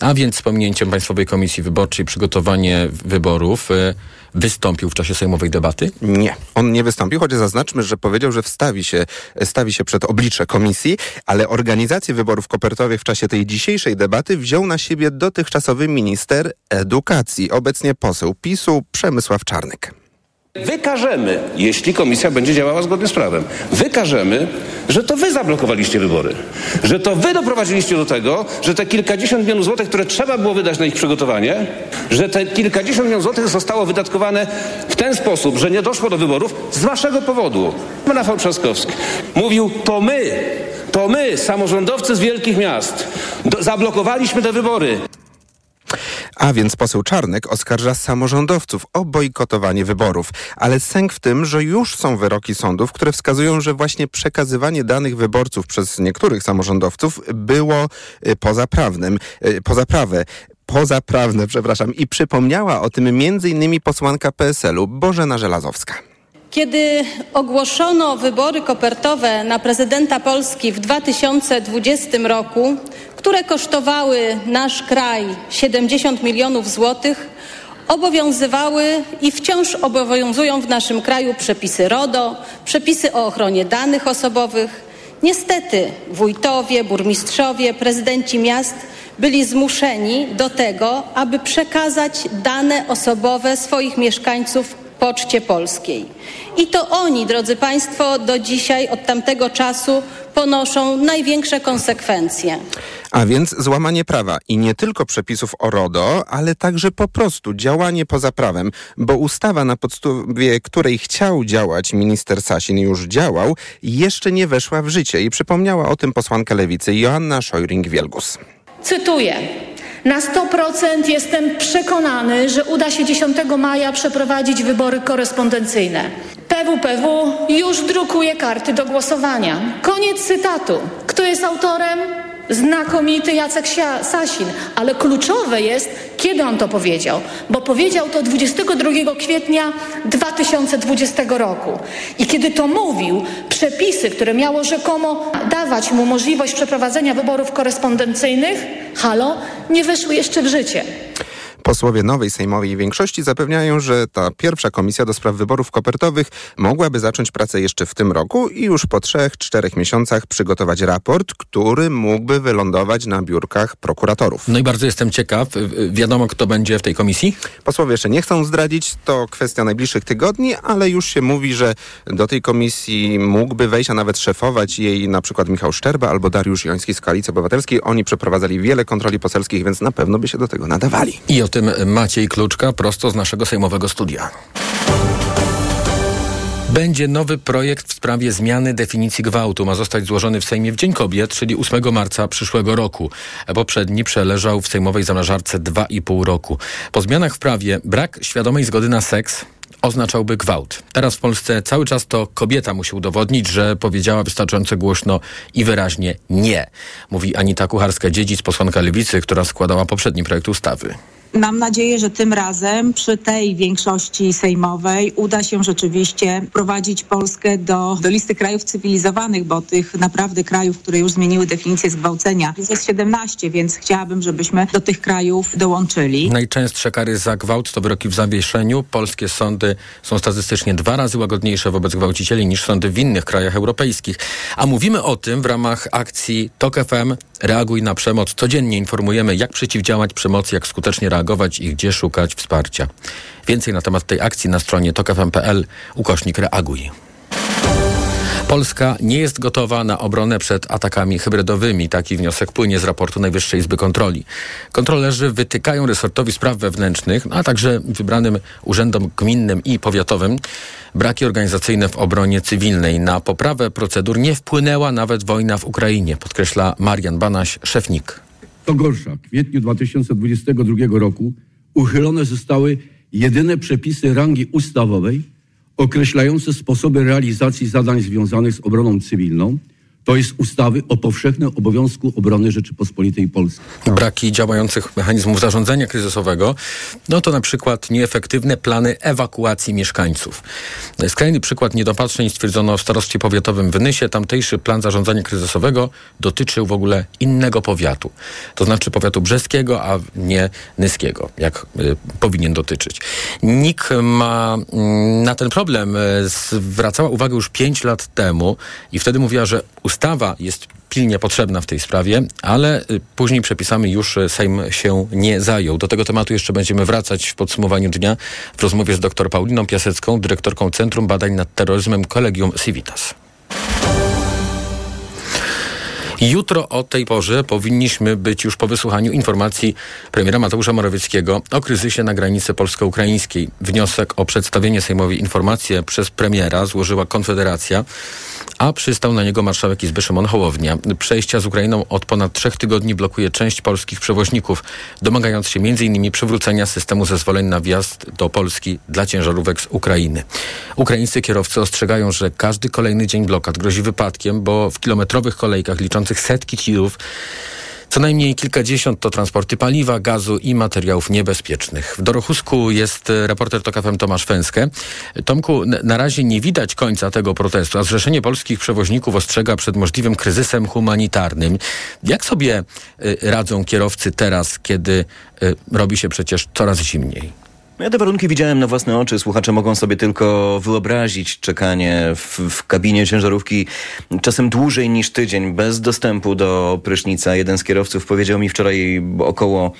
A więc z pominięciem Państwowej Komisji Wyborczej przygotowanie wyborów y, wystąpił w czasie sejmowej debaty? Nie, on nie wystąpił, choć zaznaczmy, że powiedział, że wstawi się, stawi się przed oblicze komisji, ale organizację wyborów kopertowych w czasie tej dzisiejszej debaty wziął na siebie dotychczasowy minister edukacji, obecnie poseł PiSu Przemysław Czarnek. Wykażemy, jeśli komisja będzie działała zgodnie z prawem, wykażemy, że to wy zablokowaliście wybory. Że to wy doprowadziliście do tego, że te kilkadziesiąt milionów złotych, które trzeba było wydać na ich przygotowanie, że te kilkadziesiąt milionów złotych zostało wydatkowane w ten sposób, że nie doszło do wyborów z waszego powodu. Rafał Trzaskowski mówił, to my, to my, samorządowcy z wielkich miast, do, zablokowaliśmy te wybory. A więc poseł Czarnek oskarża samorządowców o bojkotowanie wyborów. Ale sęk w tym, że już są wyroki sądów, które wskazują, że właśnie przekazywanie danych wyborców przez niektórych samorządowców było y, pozaprawnym, y, pozaprawne pozaprawne, przepraszam, i przypomniała o tym m.in. posłanka PSL-u Bożena Żelazowska. Kiedy ogłoszono wybory kopertowe na prezydenta Polski w 2020 roku, które kosztowały nasz kraj 70 milionów złotych, obowiązywały i wciąż obowiązują w naszym kraju przepisy RODO, przepisy o ochronie danych osobowych. Niestety wójtowie, burmistrzowie, prezydenci miast byli zmuszeni do tego, aby przekazać dane osobowe swoich mieszkańców Poczcie Polskiej. I to oni, drodzy Państwo, do dzisiaj, od tamtego czasu ponoszą największe konsekwencje. A więc złamanie prawa i nie tylko przepisów o RODO, ale także po prostu działanie poza prawem, bo ustawa, na podstawie której chciał działać minister Sasin już działał, jeszcze nie weszła w życie i przypomniała o tym posłanka lewicy Joanna Szojring-Wielgus. Cytuję. Na 100% jestem przekonany, że uda się 10 maja przeprowadzić wybory korespondencyjne. PWPW już drukuje karty do głosowania. Koniec cytatu. Kto jest autorem? Znakomity Jacek Sasin, ale kluczowe jest, kiedy on to powiedział, bo powiedział to 22 kwietnia 2020 roku. I kiedy to mówił, przepisy, które miało rzekomo dawać mu możliwość przeprowadzenia wyborów korespondencyjnych, halo, nie weszły jeszcze w życie. Posłowie nowej sejmowej większości zapewniają, że ta pierwsza komisja do spraw wyborów kopertowych mogłaby zacząć pracę jeszcze w tym roku i już po trzech, czterech miesiącach przygotować raport, który mógłby wylądować na biurkach prokuratorów. No i bardzo jestem ciekaw. Wiadomo, kto będzie w tej komisji? Posłowie jeszcze nie chcą zdradzić, to kwestia najbliższych tygodni, ale już się mówi, że do tej komisji mógłby wejść, a nawet szefować jej na przykład Michał Szczerba albo Dariusz Joński z Koalicji Obywatelskiej. Oni przeprowadzali wiele kontroli poselskich, więc na pewno by się do tego nadawali. I o tym Maciej Kluczka prosto z naszego sejmowego studia. Będzie nowy projekt w sprawie zmiany definicji gwałtu. Ma zostać złożony w Sejmie w Dzień Kobiet, czyli 8 marca przyszłego roku. Poprzedni przeleżał w sejmowej zamrażarce 2,5 roku. Po zmianach w prawie brak świadomej zgody na seks oznaczałby gwałt. Teraz w Polsce cały czas to kobieta musi udowodnić, że powiedziała wystarczająco głośno i wyraźnie nie, mówi Anita Kucharska-Dziedzic, posłanka Lewicy, która składała poprzedni projekt ustawy. Mam nadzieję, że tym razem przy tej większości sejmowej uda się rzeczywiście prowadzić Polskę do, do listy krajów cywilizowanych, bo tych naprawdę krajów, które już zmieniły definicję zgwałcenia jest 17, więc chciałabym, żebyśmy do tych krajów dołączyli. Najczęstsze kary za gwałt to wyroki w zawieszeniu. Polskie sądy są statystycznie dwa razy łagodniejsze wobec gwałcicieli niż sądy w innych krajach europejskich. A mówimy o tym w ramach akcji TOK FM Reaguj na przemoc. Codziennie informujemy, jak przeciwdziałać przemocy, jak skutecznie reagować i gdzie szukać wsparcia. Więcej na temat tej akcji na stronie tokfm.pl ukośnik reaguj. Polska nie jest gotowa na obronę przed atakami hybrydowymi. Taki wniosek płynie z raportu Najwyższej Izby Kontroli. Kontrolerzy wytykają resortowi spraw wewnętrznych, a także wybranym urzędom gminnym i powiatowym braki organizacyjne w obronie cywilnej. Na poprawę procedur nie wpłynęła nawet wojna w Ukrainie, podkreśla Marian Banaś, szefnik. To gorsza. W kwietniu 2022 roku uchylone zostały jedyne przepisy rangi ustawowej określające sposoby realizacji zadań związanych z obroną cywilną, to jest ustawy o powszechnym obowiązku obrony Rzeczypospolitej Polskiej. Braki działających mechanizmów zarządzania kryzysowego, no to na przykład nieefektywne plany ewakuacji mieszkańców. Skrajny przykład niedopatrzeń stwierdzono w starostwie powiatowym w Nysie. Tamtejszy plan zarządzania kryzysowego dotyczył w ogóle innego powiatu. To znaczy powiatu brzeskiego, a nie nyskiego, jak y, powinien dotyczyć. NIK ma y, na ten problem y, zwracała uwagę już pięć lat temu i wtedy mówiła, że ustawa jest pilnie potrzebna w tej sprawie, ale y, później przepisami już y, Sejm się nie zajął. Do tego tematu jeszcze będziemy wracać w podsumowaniu dnia w rozmowie z dr Pauliną Piasecką, dyrektorką Centrum Badań nad Terroryzmem Kolegium Civitas. Jutro o tej porze powinniśmy być już po wysłuchaniu informacji premiera Mateusza Morawieckiego o kryzysie na granicy polsko-ukraińskiej. Wniosek o przedstawienie sejmowej informacji przez premiera złożyła Konfederacja, a przystał na niego marszałek Izby Szymon Hołownia. Przejścia z Ukrainą od ponad trzech tygodni blokuje część polskich przewoźników, domagając się m.in. przywrócenia systemu zezwoleń na wjazd do Polski dla ciężarówek z Ukrainy. Ukraińscy kierowcy ostrzegają, że każdy kolejny dzień blokad grozi wypadkiem, bo w kilometrowych kolejkach liczących setki tirów co najmniej kilkadziesiąt to transporty paliwa, gazu i materiałów niebezpiecznych. W Dorochusku jest reporter TOK Tomasz Fęskę. Tomku, na razie nie widać końca tego protestu, a Zrzeszenie Polskich Przewoźników ostrzega przed możliwym kryzysem humanitarnym. Jak sobie y, radzą kierowcy teraz, kiedy y, robi się przecież coraz zimniej? Ja te warunki widziałem na własne oczy. Słuchacze mogą sobie tylko wyobrazić czekanie w, w, kabinie ciężarówki czasem dłużej niż tydzień, bez dostępu do prysznica. Jeden z kierowców powiedział mi wczoraj około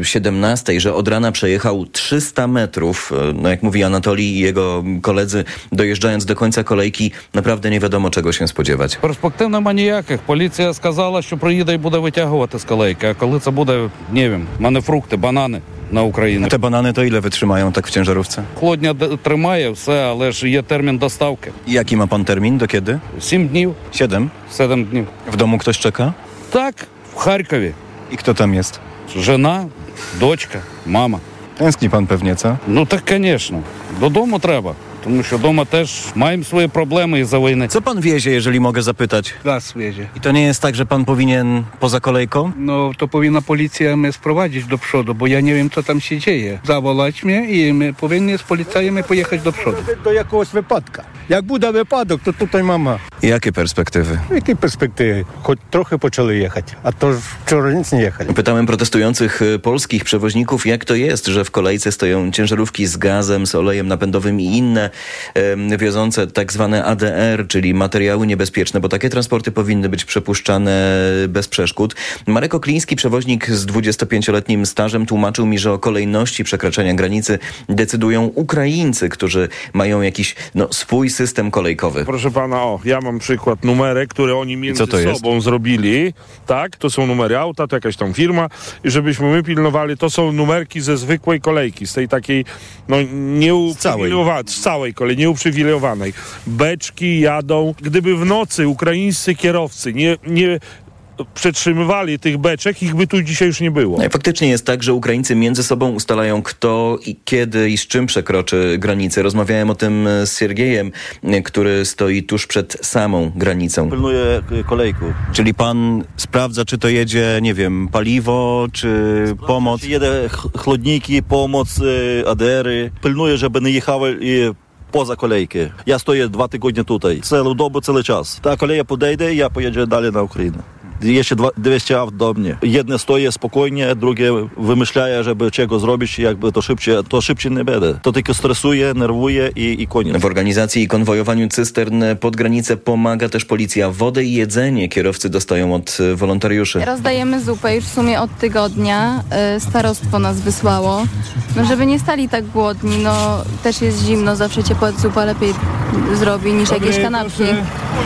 e, 17, że od rana przejechał 300 metrów. E, no jak mówi Anatolii i jego koledzy, dojeżdżając do końca kolejki, naprawdę nie wiadomo czego się spodziewać. Perspektyw nie ma nijakich. Policja skazała, że przyjedzie i będzie wyciągać z kolejki. A kiedy to będzie, nie wiem, mamy frukty, banany банани na Ukrainę. A te banany to ile wytrzymają tak w ciężarówce? Chłodnia tримає все, ale є термін доставки. I jaki ma pan termin? Do kiedy? Сім днів. Siedem? Siedem dni. W domu ktoś czeka? Tak, w Charkowie. I kto tam jest? Żona, дочка, мама. Tęskni pan pewnie, co? Ну так, звісно. Додому треба. Тому що вдома теж маємо свої проблеми із-за війни. Co pan wiezie, jeżeli mogę zapytać? Gaz wiezie. I to nie jest tak, że pan powinien poza kolejką? No to powinna policja mnie sprowadzić do przodu, bo ja nie wiem, co tam się dzieje. Zawołać mnie i my powinni z policjami pojechać do przodu. Do jakiegoś wypadka. Jak będzie wypadek, to tutaj mama. Jakie perspektywy? Jakie perspektywy? Choć trochę poczęli jechać, a to wczoraj nic nie jechali. Pytałem protestujących y, polskich przewoźników, jak to jest, że w kolejce stoją ciężarówki z gazem, z olejem napędowym i inne wiozące tak zwane ADR, czyli materiały niebezpieczne, bo takie transporty powinny być przepuszczane bez przeszkód. Marek Okliński, przewoźnik z 25-letnim stażem, tłumaczył mi, że o kolejności przekraczania granicy decydują Ukraińcy, którzy mają jakiś no, swój system kolejkowy. Proszę pana, o, ja mam przykład numerek, które oni między sobą jest? zrobili. Tak, to są numery auta, to jakaś tam firma i żebyśmy my pilnowali, to są numerki ze zwykłej kolejki, z tej takiej no nieuprzywilejowanej, z całej kolei, nieuprzywilejowanej. Beczki jadą. Gdyby w nocy ukraińscy kierowcy nie, nie przetrzymywali tych beczek, ich by tu dzisiaj już nie było. No faktycznie jest tak, że Ukraińcy między sobą ustalają kto i kiedy i z czym przekroczy granicę. Rozmawiałem o tym z Siergiejem, który stoi tuż przed samą granicą. Pilnuje kolejku. Czyli pan sprawdza, czy to jedzie, nie wiem, paliwo, czy sprawdza, pomoc? Czy jedzie chłodniki, pomoc, ADR-y. Pilnuje, żeby nie jechały poza kolejkę. Ja stoję dwa tygodnie tutaj. Całą dobę, cały czas. Ta koleja podejdzie, ja pojedę dalej na Ukrainę. Jeszcze 200 aut do mnie. Jedne stoję spokojnie, drugie wymyślają, żeby czego zrobić, jakby to szybciej, to szybciej nie będę. To tylko stresuje, nerwuje i, i koniec. W organizacji i konwojowaniu cystern pod granicę pomaga też policja. Wodę i jedzenie kierowcy dostają od wolontariuszy. Rozdajemy zupę już w sumie od tygodnia. Starostwo nas wysłało. No, żeby nie stali tak głodni, no też jest zimno, zawsze ciepła zupa lepiej zrobi niż jakieś kanapki.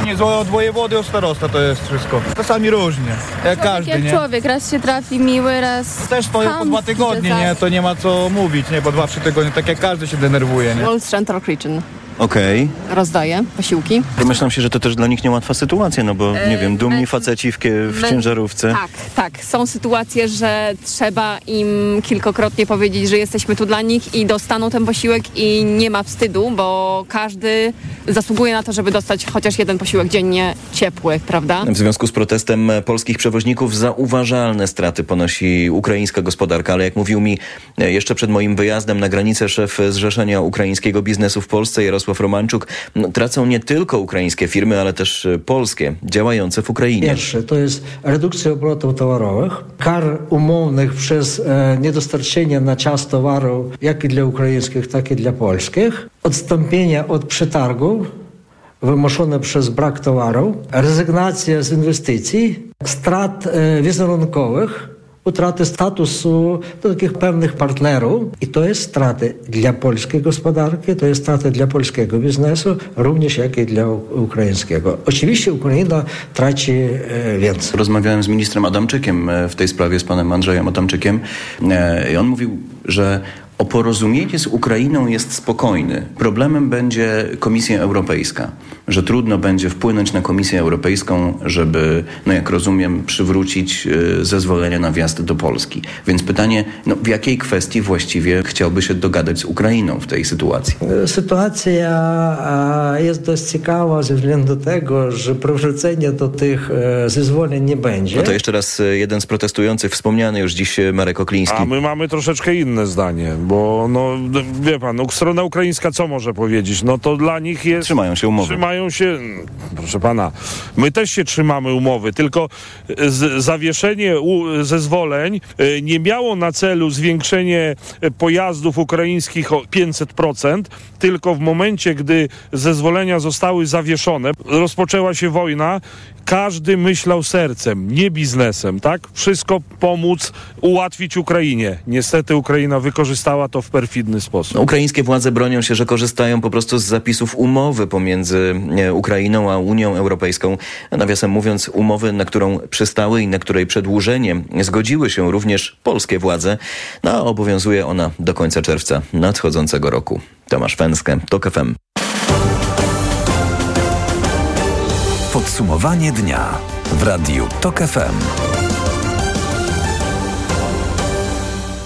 Nie, od wojewody, od starosta to jest wszystko. Czasami różnie, jak człowiek każdy, jak nie? człowiek, raz się trafi miły, raz Też stoję po dwa tygodnie, nie? To nie ma co mówić, nie? Po dwa, trzy tygodnie, tak jak każdy się denerwuje, nie? Central Region. Okej. rozdaje posiłki. Domyślam się, że to też dla nich niełatwa sytuacja, no bo, nie wiem, dumni faceci w, kie- w my- ciężarówce. Tak, tak. Są sytuacje, że trzeba im kilkokrotnie powiedzieć, że jesteśmy tu dla nich i dostaną ten posiłek i nie ma wstydu, bo każdy zasługuje na to, żeby dostać chociaż jeden posiłek dziennie ciepły, prawda? W związku z protestem polskich przewoźników zauważalne straty ponosi ukraińska gospodarka, ale jak mówił mi e, jeszcze przed moim wyjazdem na granicę szef Zrzeszenia Ukraińskiego Biznesu w Polsce Jarosław Romanczuk, no, tracą nie tylko ukraińskie firmy, ale też e, polskie, działające w Ukrainie. Pierwsze to jest redukcja obrotów towarowych, kar umownych przez e, niedostarczenie na czas towaru, jak i dla ukraińskich, tak i dla polskich, odstąpienie od przetargu wymuszone przez brak towaru, rezygnacja z inwestycji, strat e, wizerunkowych, utraty statusu do takich pewnych partnerów i to jest straty dla polskiej gospodarki, to jest straty dla polskiego biznesu, również jak i dla ukraińskiego. Oczywiście Ukraina traci e, więcej. Rozmawiałem z ministrem Adamczykiem e, w tej sprawie, z panem Andrzejem Adamczykiem e, i on mówił, że o porozumienie z Ukrainą jest spokojny. Problemem będzie Komisja Europejska, że trudno będzie wpłynąć na Komisję Europejską, żeby, no jak rozumiem, przywrócić e, zezwolenie na wjazd do Polski. Więc pytanie, no w jakiej kwestii właściwie chciałby się dogadać z Ukrainą w tej sytuacji? Sytuacja jest dość ciekawa ze względu tego, że przywrócenia do tych e, zezwoleń nie będzie. No to jeszcze raz e, jeden z protestujących, wspomniany już dziś Marek Okliński. A my mamy troszeczkę inne zdanie, bo no, wie pan, no, strona ukraińska co może powiedzieć? No to dla nich jest... Trzymają się umowy. Trzymają się, proszę pana, my też się trzymamy umowy, tylko z, zawieszenie u, zezwoleń e, nie miało na celu zwiększenie e, pojazdów ukraińskich o 500%, tylko w momencie, gdy zezwolenia zostały zawieszone, rozpoczęła się wojna, każdy myślał sercem, nie biznesem, tak? Wszystko pomóc, ułatwić Ukrainie. Niestety Ukraina wykorzystała to w perfidny sposób. No, ukraińskie władze bronią się, że korzystają po prostu z zapisów umowy pomiędzy e, Ukrainą a Unią Europejską. Nawiasem mówiąc, umowy, na którą przystały i na której przedłużenie zgodziły się również polskie władze, no, a obowiązuje ona do końca czerwca nadchodzącego roku. Tomasz Fęskę, TOK FM. Podsumowanie dnia w Radiu TOK FM.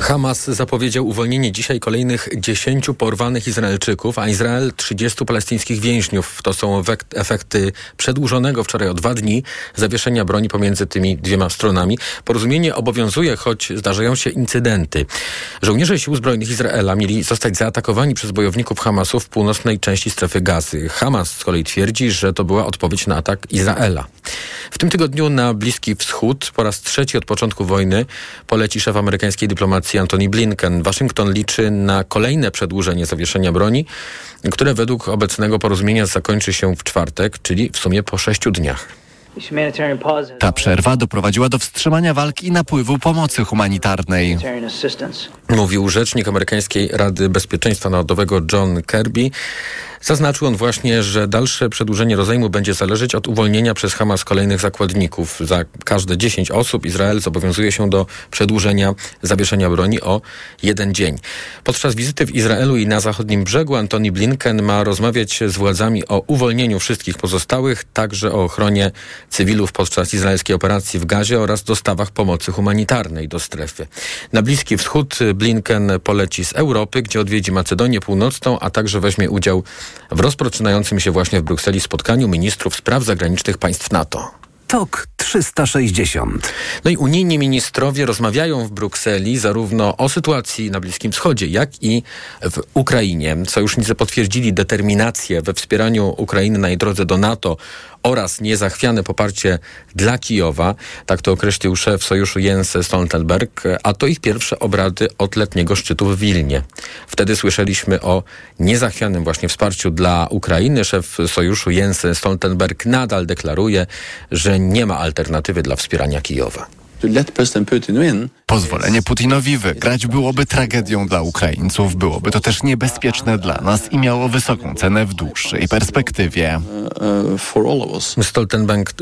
Hamas zapowiedział uwolnienie dzisiaj kolejnych 10 porwanych Izraelczyków, a Izrael 30 palestyńskich więźniów. To są efek- efekty przedłużonego wczoraj o dwa dni zawieszenia broni pomiędzy tymi dwiema stronami. Porozumienie obowiązuje, choć zdarzają się incydenty. Żołnierze sił zbrojnych Izraela mieli zostać zaatakowani przez bojowników Hamasu w północnej części strefy gazy. Hamas z kolei twierdzi, że to była odpowiedź na atak Izraela. W tym tygodniu na Bliski Wschód po raz trzeci od początku wojny poleci szef amerykańskiej dyplomacji Antony Blinken. Waszyngton liczy na kolejne przedłużenie zawieszenia broni, które według obecnego porozumienia zakończy się w czwartek, czyli w sumie po sześciu dniach. Ta przerwa doprowadziła do wstrzymania walki i napływu pomocy humanitarnej. Mówił rzecznik amerykańskiej Rady Bezpieczeństwa Narodowego John Kirby. Zaznaczył on właśnie, że dalsze przedłużenie rozejmu będzie zależeć od uwolnienia przez Hamas kolejnych zakładników. Za każde 10 osób Izrael zobowiązuje się do przedłużenia zawieszenia broni o jeden dzień. Podczas wizyty w Izraelu i na zachodnim brzegu Antony Blinken ma rozmawiać z władzami o uwolnieniu wszystkich pozostałych, także o ochronie cywilów podczas izraelskiej operacji w Gazie oraz dostawach pomocy humanitarnej do strefy. Na Bliski Wschód Blinken poleci z Europy, gdzie odwiedzi Macedonię Północną, a także weźmie udział w rozpoczynającym się właśnie w Brukseli spotkaniu ministrów spraw zagranicznych państw NATO. TOK 360. No i unijni ministrowie rozmawiają w Brukseli zarówno o sytuacji na Bliskim Wschodzie, jak i w Ukrainie. Sojusznicy potwierdzili determinację we wspieraniu Ukrainy na jej drodze do NATO oraz niezachwiane poparcie dla Kijowa. Tak to określił szef sojuszu Jens Stoltenberg, a to ich pierwsze obrady od letniego szczytu w Wilnie. Wtedy słyszeliśmy o niezachwianym właśnie wsparciu dla Ukrainy. Szef sojuszu Jens Stoltenberg nadal deklaruje, że nie ma alternatywy dla wspierania Kijowa. to let Putin win Pozwolenie Putinowi wygrać byłoby tragedią dla Ukraińców, byłoby to też niebezpieczne dla nas i miało wysoką cenę w dłuższej perspektywie. Stoltenberg,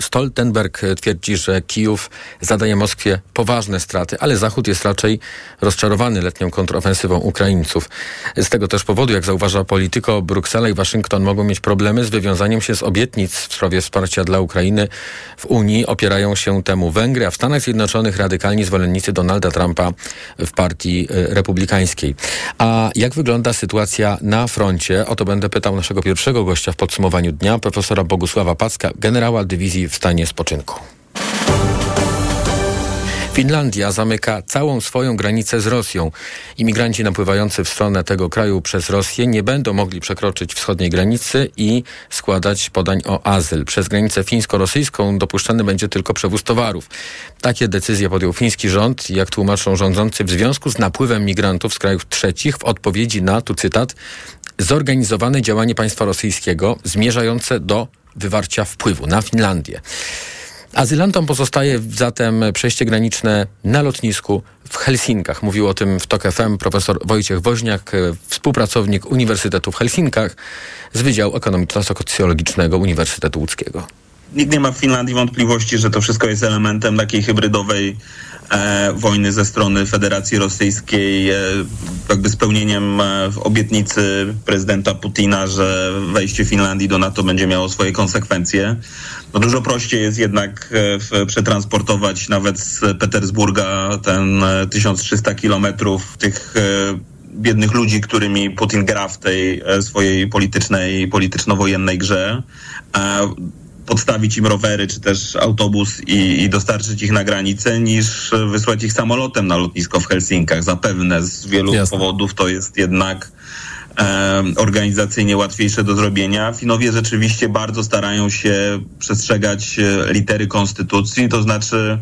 Stoltenberg twierdzi, że Kijów zadaje Moskwie poważne straty, ale Zachód jest raczej rozczarowany letnią kontrofensywą Ukraińców. Z tego też powodu, jak zauważa polityko, Bruksela i Waszyngton mogą mieć problemy z wywiązaniem się z obietnic w sprawie wsparcia dla Ukrainy. W Unii opierają się temu Węgry, a w Stanach Zjednoczonych radykalni zwolennicy Donalda Trumpa w partii e, republikańskiej. A jak wygląda sytuacja na froncie? O to będę pytał naszego pierwszego gościa w podsumowaniu dnia, profesora Bogusława Packa, generała dywizji w stanie spoczynku. Finlandia zamyka całą swoją granicę z Rosją. Imigranci napływający w stronę tego kraju przez Rosję nie będą mogli przekroczyć wschodniej granicy i składać podań o azyl. Przez granicę fińsko-rosyjską dopuszczany będzie tylko przewóz towarów. Takie decyzje podjął fiński rząd, jak tłumaczą rządzący, w związku z napływem migrantów z krajów trzecich w odpowiedzi na, tu cytat, zorganizowane działanie państwa rosyjskiego zmierzające do wywarcia wpływu na Finlandię. Azylantom pozostaje zatem przejście graniczne na lotnisku w Helsinkach. Mówił o tym w TOK FM profesor Wojciech Woźniak, współpracownik Uniwersytetu w Helsinkach z Wydziału Ekonomiczno-Socjologicznego Uniwersytetu Łódzkiego. Nikt nie ma w Finlandii wątpliwości, że to wszystko jest elementem takiej hybrydowej wojny ze strony Federacji Rosyjskiej, e, jakby spełnieniem e, obietnicy prezydenta Putina, że wejście Finlandii do NATO będzie miało swoje konsekwencje. No dużo prościej jest jednak e, przetransportować nawet z Petersburga ten 1300 e, kilometrów tych e, biednych ludzi, którymi Putin gra w tej swojej politycznej, polityczno-wojennej grze podstawić im rowery czy też autobus i, i, dostarczyć ich na granicę, niż wysłać ich samolotem na lotnisko w Helsinkach. Zapewne z wielu Jasne. powodów to jest jednak e, organizacyjnie łatwiejsze do zrobienia. Finowie rzeczywiście bardzo starają się przestrzegać e, litery konstytucji, to znaczy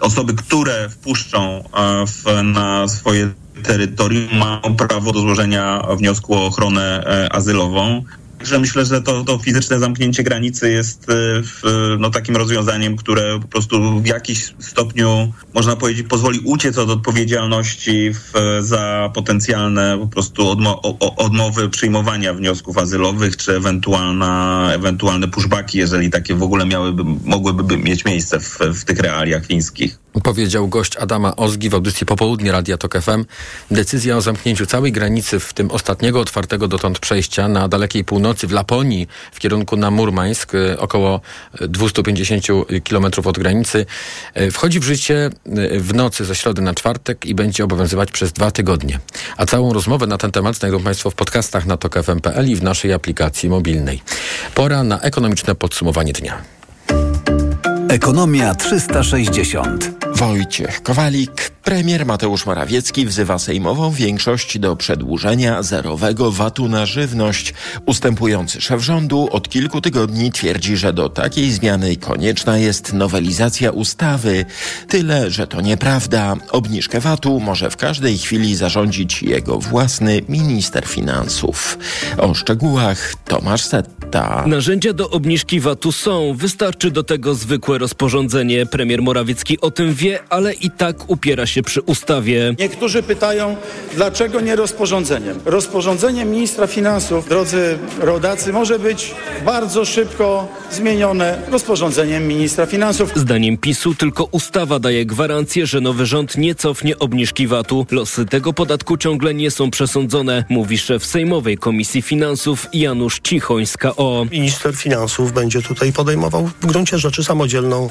osoby, które wpuszczą e, w, na swoje terytorium mają prawo do złożenia wniosku o ochronę e, azylową. Także myślę, że to, to fizyczne zamknięcie granicy jest e, w, no, takim rozwiązaniem, które po prostu w jakiś stopniu, można powiedzieć, pozwoli uciec od odpowiedzialności w, za potencjalne po prostu odmo odmowy przyjmowania wniosków azylowych, czy ewentualna, ewentualne pushbacki, jeżeli takie w ogóle miałyby, mogłyby mieć miejsce w, w tych realiach fińskich. Powiedział gość Adama Ozgi w audycji Popołudnie Radia Tok FM. Decyzja o zamknięciu całej granicy, w tym ostatniego otwartego dotąd przejścia na dalekiej północy w Laponii w kierunku na Murmańsk, y, około 250 km od granicy, y, wchodzi w życie y, w nocy ze środy na czwartek i będzie obowiązywać przez dwa tygodnie. A całą rozmowę na ten temat znajdą Państwo w podcastach na tokfm.pl i w naszej aplikacji mobilnej. Pora na ekonomiczne podsumowanie dnia. Ekonomia 360. Wojciech Kowalik, premier Mateusz Morawiecki wzywa sejmową większość do przedłużenia zerowego VAT-u na żywność. Ustępujący szef rządu od kilku tygodni twierdzi, że do takiej zmiany konieczna jest nowelizacja ustawy. Tyle, że to nieprawda. Obniżkę VAT-u może w każdej chwili zarządzić jego własny minister finansów. O szczegółach Tomasz Setta. Narzędzia do obniżki VAT-u są. Wystarczy do tego zwykłe rozporządzenie. Premier Morawiecki o tym wie, ale i tak upiera się przy ustawie. Niektórzy pytają, dlaczego nie rozporządzeniem? Rozporządzeniem ministra finansów, drodzy rodacy, może być bardzo szybko zmienione rozporządzeniem ministra finansów. Zdaniem PiSu tylko ustawa daje gwarancję, że nowy rząd nie cofnie obniżki VAT-u. Losy tego podatku ciągle nie są przesądzone, mówi szef Sejmowej Komisji Finansów Janusz Cichoń z KO. Minister finansów będzie tutaj podejmował w gruncie rzeczy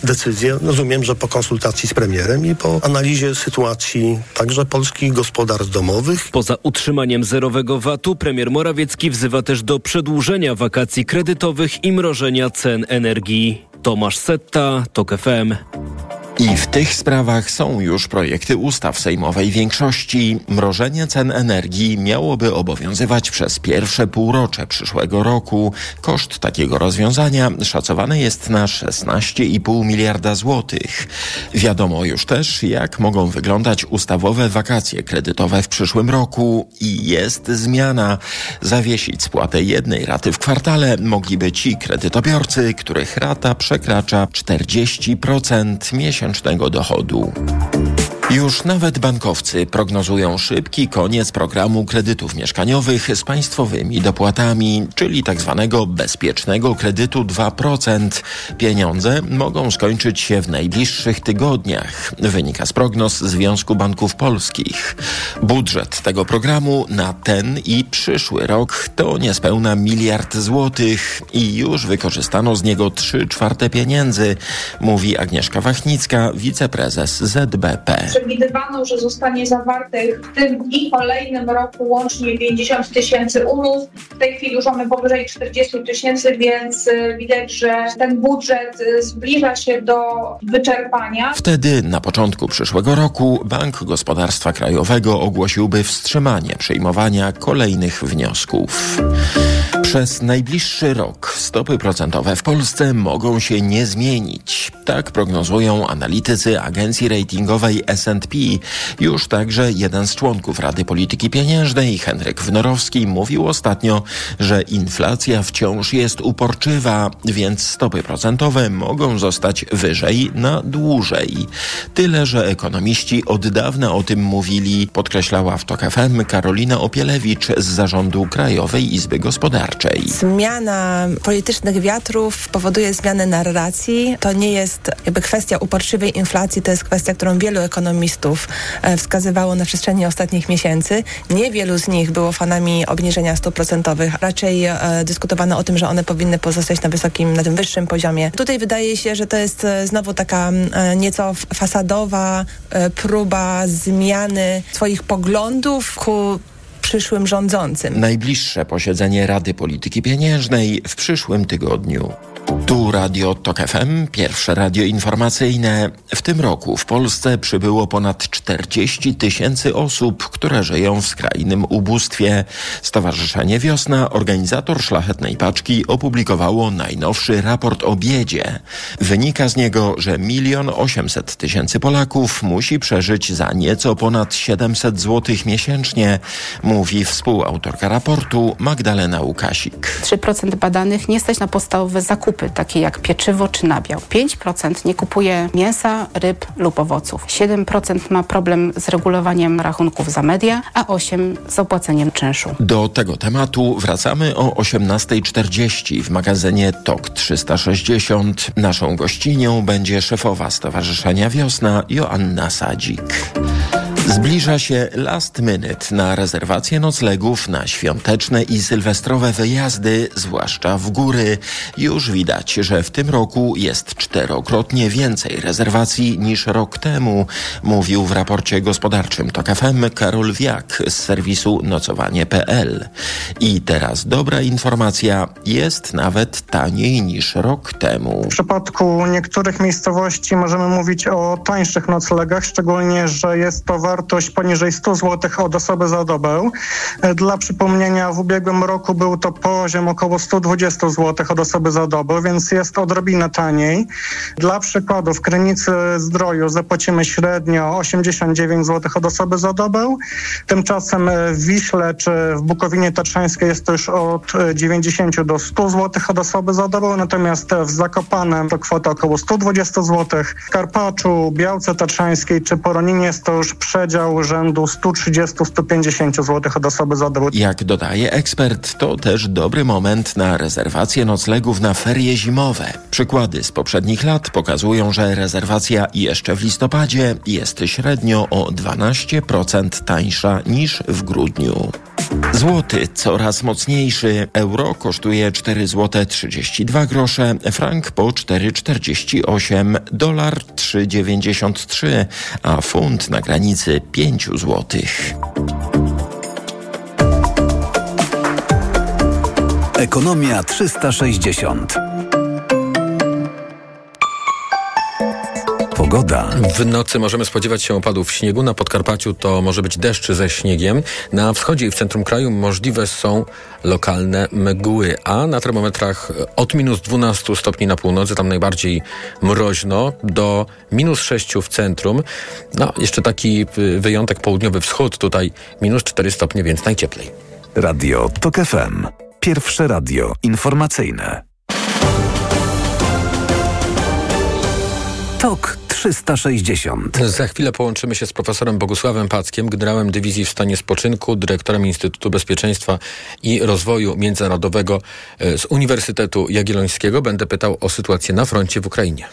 decyzję. Rozumiem, że po konsultacji z premierem i po analizie sytuacji także polskich gospodarstw domowych. Poza utrzymaniem zerowego VAT-u premier Morawiecki wzywa też do przedłużenia wakacji kredytowych i mrożenia cen energii. Tomasz Setta, TOK FM. I w tych sprawach są już projekty ustaw sejmowej większości. Mrożenie cen energii miałoby obowiązywać przez pierwsze półrocze przyszłego roku. Koszt takiego rozwiązania szacowany jest na 16,5 miliarda złotych. Wiadomo już też, jak mogą wyglądać ustawowe wakacje kredytowe w przyszłym roku i jest zmiana. Zawiesić spłatę jednej raty w kwartale mogliby ci kredytobiorcy, których rata przekracza 40% miesięcznie miesięcznego dochodu. Już nawet bankowcy prognozują szybki koniec programu kredytów mieszkaniowych z państwowymi dopłatami, czyli tak zwanego bezpiecznego kredytu 2%. Pieniądze mogą skończyć się w najbliższych tygodniach, wynika z prognoz Związku Banków Polskich. Budżet tego programu na ten i przyszły rok to niespełna miliard złotych i już wykorzystano z niego 3 czwarte pieniędzy, mówi Agnieszka Wachnicka, wiceprezes ZBP przewidywano, że zostanie zawartych w tym i kolejnym roku łącznie 50 tysięcy umów. W tej chwili już mamy powyżej 40 tysięcy, więc y, widać, że ten budżet y, zbliża się do wyczerpania. Wtedy na początku przyszłego roku Bank Gospodarstwa Krajowego ogłosiłby wstrzymanie przyjmowania kolejnych wniosków. Przez najbliższy rok stopy procentowe w Polsce mogą się nie zmienić. Tak prognozują analitycy agencji ratingowej S&P. Już także jeden z członków Rady Polityki Pieniężnej, Henryk Wnorowski, mówił ostatnio, że inflacja wciąż jest uporczywa, więc stopy procentowe mogą zostać wyżej na dłużej. Tyle, że ekonomiści od dawna o tym mówili, podkreślała w TOK FM Karolina Opielewicz z zarządu Krajowej Izby Gospodarczej. Zmiana politycznych wiatrów powoduje zmianę narracji. To nie jest jakby kwestia uporczywej inflacji, to jest kwestia, którą wielu ekonomistów e, wskazywało na przestrzeni ostatnich miesięcy. Niewielu z nich było fanami obniżenia stóp procentowych. Raczej e, dyskutowano o tym, że one powinny pozostać na wysokim, na tym wyższym poziomie. Tutaj wydaje się, że to jest e, znowu taka nieco fasadowa próba zmiany swoich poglądów ku przyszłym rządzącym. Najbliższe posiedzenie Rady Polityki Pieniężnej w przyszłym tygodniu. Tu Radio TOK FM, pierwsze radio informacyjne. W tym roku w Polsce przybyło ponad 40 tysięcy osób, które żyją w skrajnym ubóstwie. Stowarzyszenie Wiosna, organizator Szlachetnej Paczki, opublikowało najnowszy raport o biedzie. Wynika z niego, że milion 800 tysięcy Polaków musi przeżyć za nieco ponad 700 zł miesięcznie, mówi współautorka raportu Magdalena Łukasik. 3% badanych nie stać na podstawowe zakupy, takie jak pieczywo czy nabiał. 5% nie kupuje mięsa, ryb lub owoców. 7% ma problem z regulowaniem rachunków za media, a 8% z opłaceniem czynszu. Do tego tematu wracamy o 18.40 w magazynie TOK 360. Naszą gościnią będzie szefowa Stowarzyszenia Wiosna Joanna Sadzik. Zbliża się last minute na rezerwację noclegów na świąteczne i sylwestrowe wyjazdy, zwłaszcza w góry. Już widać, że w tym roku jest czterokrotnie więcej rezerwacji niż rok temu, mówił w raporcie gospodarczym TOK FM Karol Wiak z serwisu nocowanie.pl. I teraz dobra informacja, jest nawet taniej niż rok temu. W przypadku niektórych miejscowości możemy mówić o tańszych noclegach, szczególnie, że jest to wartość poniżej 100 zł od osoby za dobę. Dla przypomnienia, w ubiegłym roku był to poziom około 120 zł od osoby za dobę, więc jest odrobinę taniej. Dla przykładu, w Krynicy Zdroju zapłacimy średnio 89 zł od osoby za dobę. Tymczasem w Wiśle czy w Bukowinie Tatrzańskiej jest to już od 90 do 100 zł od osoby za dobę, natomiast w Zakopanem to kwota około 120 zł. W Karpaczu, Białce Tatrzańskiej czy Poroninie jest to już przedział rzędu 130-150 zł od osoby za dobę. Jak dodaje ekspert, to też dobry moment na rezerwację noclegów na ferie zimowe. Przykłady z poprzednich lat pokazują, że rezerwacja jeszcze w listopadzie jest średnio o 12% tańsza niż w grudniu. Złoty coraz mocniejszy. Euro kosztuje 4 zł 32 grosze, frank po 4,48, dolar 3,93, a funt na granicy 5 złotych. Ekonomia 360. Pogoda. W nocy możemy spodziewać się opadów śniegu. Na Podkarpaciu to może być deszcz ze śniegiem. Na wschodzie i w centrum kraju możliwe są lokalne mgły, a na termometrach od minus 12 stopni na północy, tam najbardziej mroźno, do minus 6 w centrum. No, jeszcze taki wyjątek południowy wschód, tutaj minus 4 stopnie, więc najcieplej. Radio TOK FM. Pierwsze radio informacyjne. TOK 360. Za chwilę połączymy się z profesorem Bogusławem Packiem, generałem dywizji w stanie spoczynku, dyrektorem Instytutu Bezpieczeństwa i Rozwoju Międzynarodowego e, z Uniwersytetu Jagiellońskiego. Będę pytał o sytuację na froncie w Ukrainie.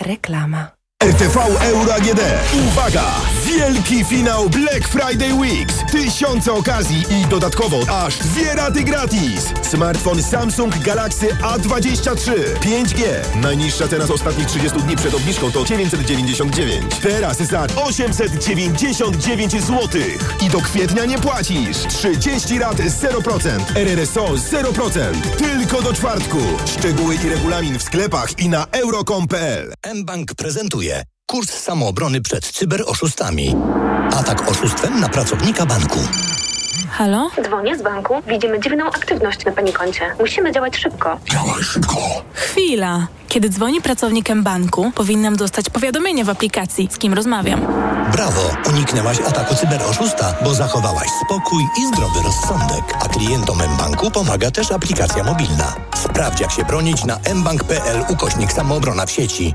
Reklama. RTV Euro AGD. Uwaga! Wielki finał Black Friday Weeks. Tysiące okazji i dodatkowo aż dwie raty gratis. Smartfon Samsung Galaxy A23 5G. Najniższa cena z ostatnich 30 dni przed obniżką to 999. Teraz za 899 zł. I do kwietnia nie płacisz. 30 rat 0%. RRSO 0%. Tylko do czwartku. Szczegóły i regulamin w sklepach i na euro.com.pl. mBank prezentuje kurs samoobrony przed cyberoszustami. Atak oszustwem na pracownika banku. Halo? Dzwonię z banku. Widzimy dziwną aktywność na pani koncie. Musimy działać szybko. Działaj szybko. Chwila. Kiedy dzwoni pracownikiem banku, powinnam dostać powiadomienie w aplikacji, z kim rozmawiam. Brawo! Uniknęłaś ataku cyberoszusta, bo zachowałaś spokój i zdrowy rozsądek. A klientom mBanku pomaga też aplikacja mobilna. Sprawdź jak się bronić na mbank.pl ukośnik samoobrona w sieci.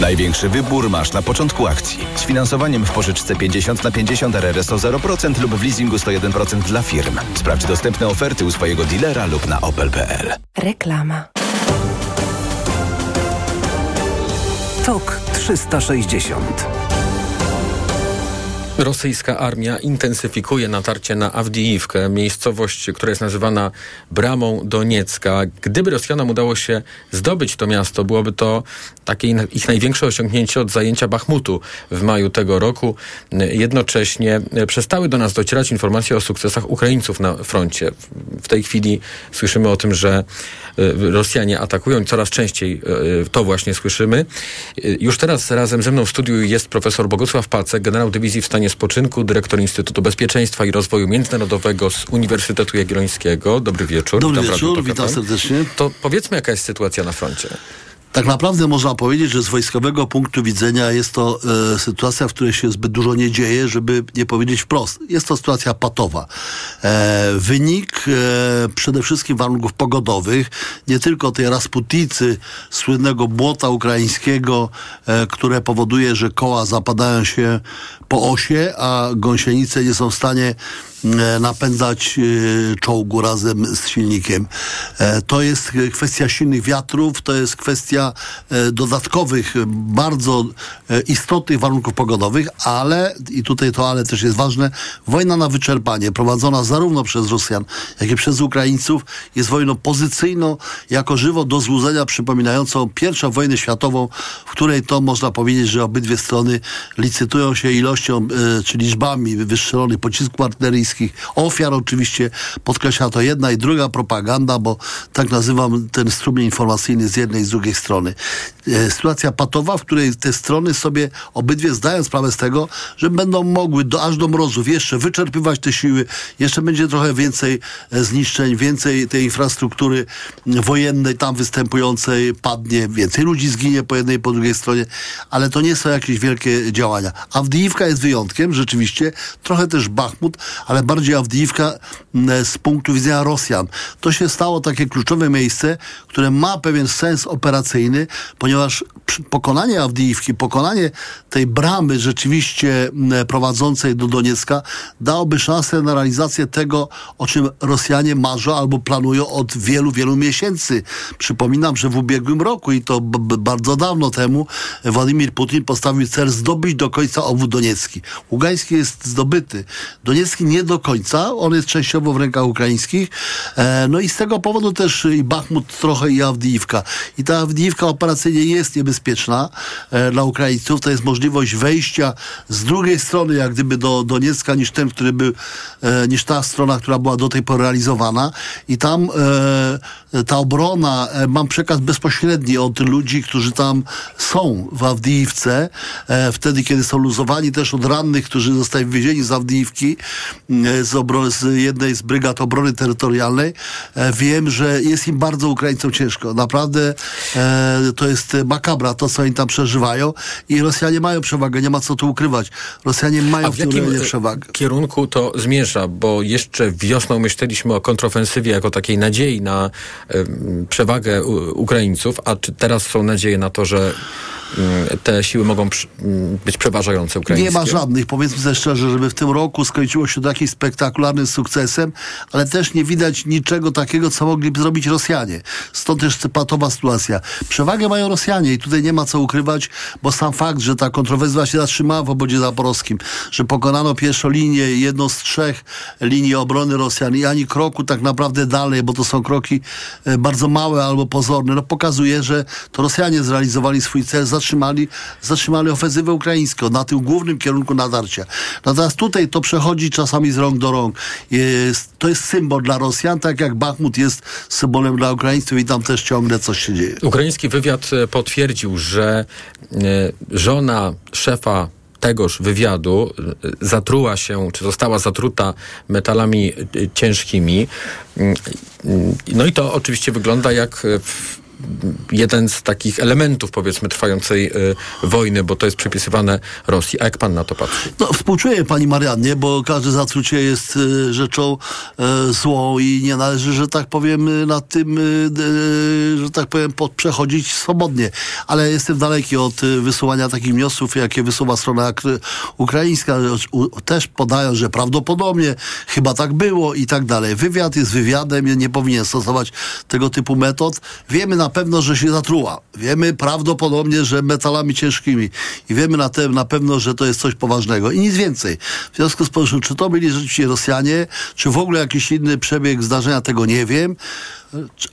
Największy wybór masz na początku akcji. Z finansowaniem w pożyczce 50 na 50 RRSO 0% lub w leasingu 101% dla firm. Sprawdź dostępne oferty u swojego dealera lub na opel.pl. Reklama. Tok 360. Rosyjska armia intensyfikuje natarcie na Awdijiwkę, miejscowość, która jest nazywana Bramą Doniecka. Gdyby Rosjanom udało się zdobyć to miasto, byłoby to takie ich największe osiągnięcie od zajęcia Bachmutu w maju tego roku. Jednocześnie przestały do nas docierać informacje o sukcesach Ukraińców na froncie. W tej chwili słyszymy o tym, że Rosjanie atakują coraz częściej to właśnie słyszymy. Już teraz razem ze mną w studiu jest profesor Bogusław Pacek, generał dywizji w stanie spoczynku, dyrektor Instytutu Bezpieczeństwa i Rozwoju Międzynarodowego z Uniwersytetu Jagiellońskiego. Dobry wieczór. Dobry witam wieczór, witam serdecznie. To powiedzmy, jaka jest sytuacja na froncie. Tak naprawdę można powiedzieć, że z wojskowego punktu widzenia jest to e, sytuacja, w której się zbyt dużo nie dzieje, żeby nie powiedzieć wprost. Jest to sytuacja patowa. E, wynik e, przede wszystkim warunków pogodowych, nie tylko tej rasputicy, słynnego błota ukraińskiego, e, które powoduje, że koła zapadają się po osie, a gąsienice nie są w stanie e, napędzać e, czołgu razem z silnikiem. E, to jest kwestia silnych wiatrów, to jest kwestia dodatkowych, bardzo istotnych warunków pogodowych, ale, i tutaj to ale też jest ważne, wojna na wyczerpanie, prowadzona zarówno przez Rosjan, jak i przez Ukraińców, jest wojną pozycyjną, jako żywo do złudzenia przypominającą pierwszą wojnę światową, w której to można powiedzieć, że obydwie strony licytują się ilością czy liczbami wystrzelonych pocisków artyleryjskich, ofiar oczywiście, podkreśla to jedna i druga propaganda, bo tak nazywam ten strumień informacyjny z jednej i z drugiej strony. Sytuacja patowa, w której te strony sobie obydwie zdają sprawę z tego, że będą mogły do, aż do mrozów jeszcze wyczerpywać te siły, jeszcze będzie trochę więcej zniszczeń, więcej tej infrastruktury wojennej tam występującej padnie, więcej ludzi zginie po jednej i po drugiej stronie, ale to nie są jakieś wielkie działania. Awdijiwka jest wyjątkiem, rzeczywiście, trochę też Bachmut, ale bardziej Awdijiwka z punktu widzenia Rosjan. To się stało takie kluczowe miejsce, które ma pewien sens operacyjny, ponieważ pokonanie Awdijiwki, pokonanie tej bramy rzeczywiście prowadzącej do Doniecka dałoby szansę na realizację tego, o czym Rosjanie marzą albo planują od wielu, wielu miesięcy. Przypominam, że w ubiegłym roku i to bardzo dawno temu Władimir Putin postawił cel zdobyć do końca obwód Doniecki. Ługański jest zdobyty. Doniecki nie do końca, on jest częściowo w rękach ukraińskich. E, no i z tego powodu też i Bachmut trochę i Awdijiwka. I ta Awdijiwka operacyjnie jest niebezpieczna e, dla Ukraińców. To jest możliwość wejścia z drugiej strony, jak gdyby do Doniecka, niż ten, który był, e, niż ta strona, która była do tej pory realizowana. I tam e, ta obrona, e, mam przekaz bezpośredni od ludzi, którzy tam są w Awdijiwce, e, wtedy, kiedy są luzowani też od rannych, którzy zostali wywiezieni z Awdijiwki, z, obro- z jednej z brygad obrony terytorialnej. E, wiem, że jest im bardzo Ukraińcom ciężko. Naprawdę e, to jest makabra, to co oni tam przeżywają i Rosjanie mają przewagę, nie ma co tu ukrywać. Rosjanie mają A w jakim przewagę. kierunku to zmierza? Bo jeszcze wiosną myśleliśmy o kontrofensywie jako takiej nadziei na przewagę Ukraińców, a czy teraz są nadzieje na to, że te siły mogą y, być przeważające ukraińskie? Nie ma żadnych, powiedzmy sobie szczerze, żeby w tym roku skończyło się to jakimś spektakularnym sukcesem, ale też nie widać niczego takiego, co mogliby zrobić Rosjanie. Stąd też patowa sytuacja. Przewagę mają Rosjanie i tutaj nie ma co ukrywać, bo sam fakt, że ta kontrowersja się zatrzymała w obodzie zaporowskim, że pokonano pierwszą linię, jedną z trzech linii obrony Rosjan i ani kroku tak naprawdę dalej, bo to są kroki e, bardzo małe albo pozorne, no pokazuje, że to Rosjanie zrealizowali swój cel, zatrzymali, zatrzymali ofensywę ukraińską na tym głównym kierunku nadarcia. Natomiast tutaj to przechodzi czasami z rąk do rąk. Jest, to jest symbol dla Rosjan, tak jak Bachmut jest symbolem dla Ukraińców i tam też ciągle coś się dzieje. Ukraiński wywiad e, potwierdził, że e, żona szefa tegoż wywiadu e, zatruła się, czy została zatruta metalami ciężkimi. Mm, mm, No i to oczywiście wygląda jak jeden z takich elementów, powiedzmy, trwającej y, wojny, bo to jest przypisywane Rosji. A jak pan na to patrzy? No, współczuję pani Mariannie, bo każde zatrucie jest e, rzeczą e, złą i nie należy, że tak powiem, nad tym, że tak powiem, przechodzić swobodnie. Ale jestem daleki od wysuwania takich wniosków, jakie wysuwa strona ukraińska. Też podają, że prawdopodobnie chyba tak było i tak dalej. Wywiad jest wywiadem, nie powinien stosować tego typu metod. Wiemy na pewno, że się zatruła. Wiemy prawdopodobnie, że metalami ciężkimi. I wiemy na, te, na pewno, że to jest coś poważnego. I nic więcej. W związku z powyższym, czy to byli rzeczywiście Rosjanie, czy w ogóle jakiś inny przebieg zdarzenia, tego nie wiem.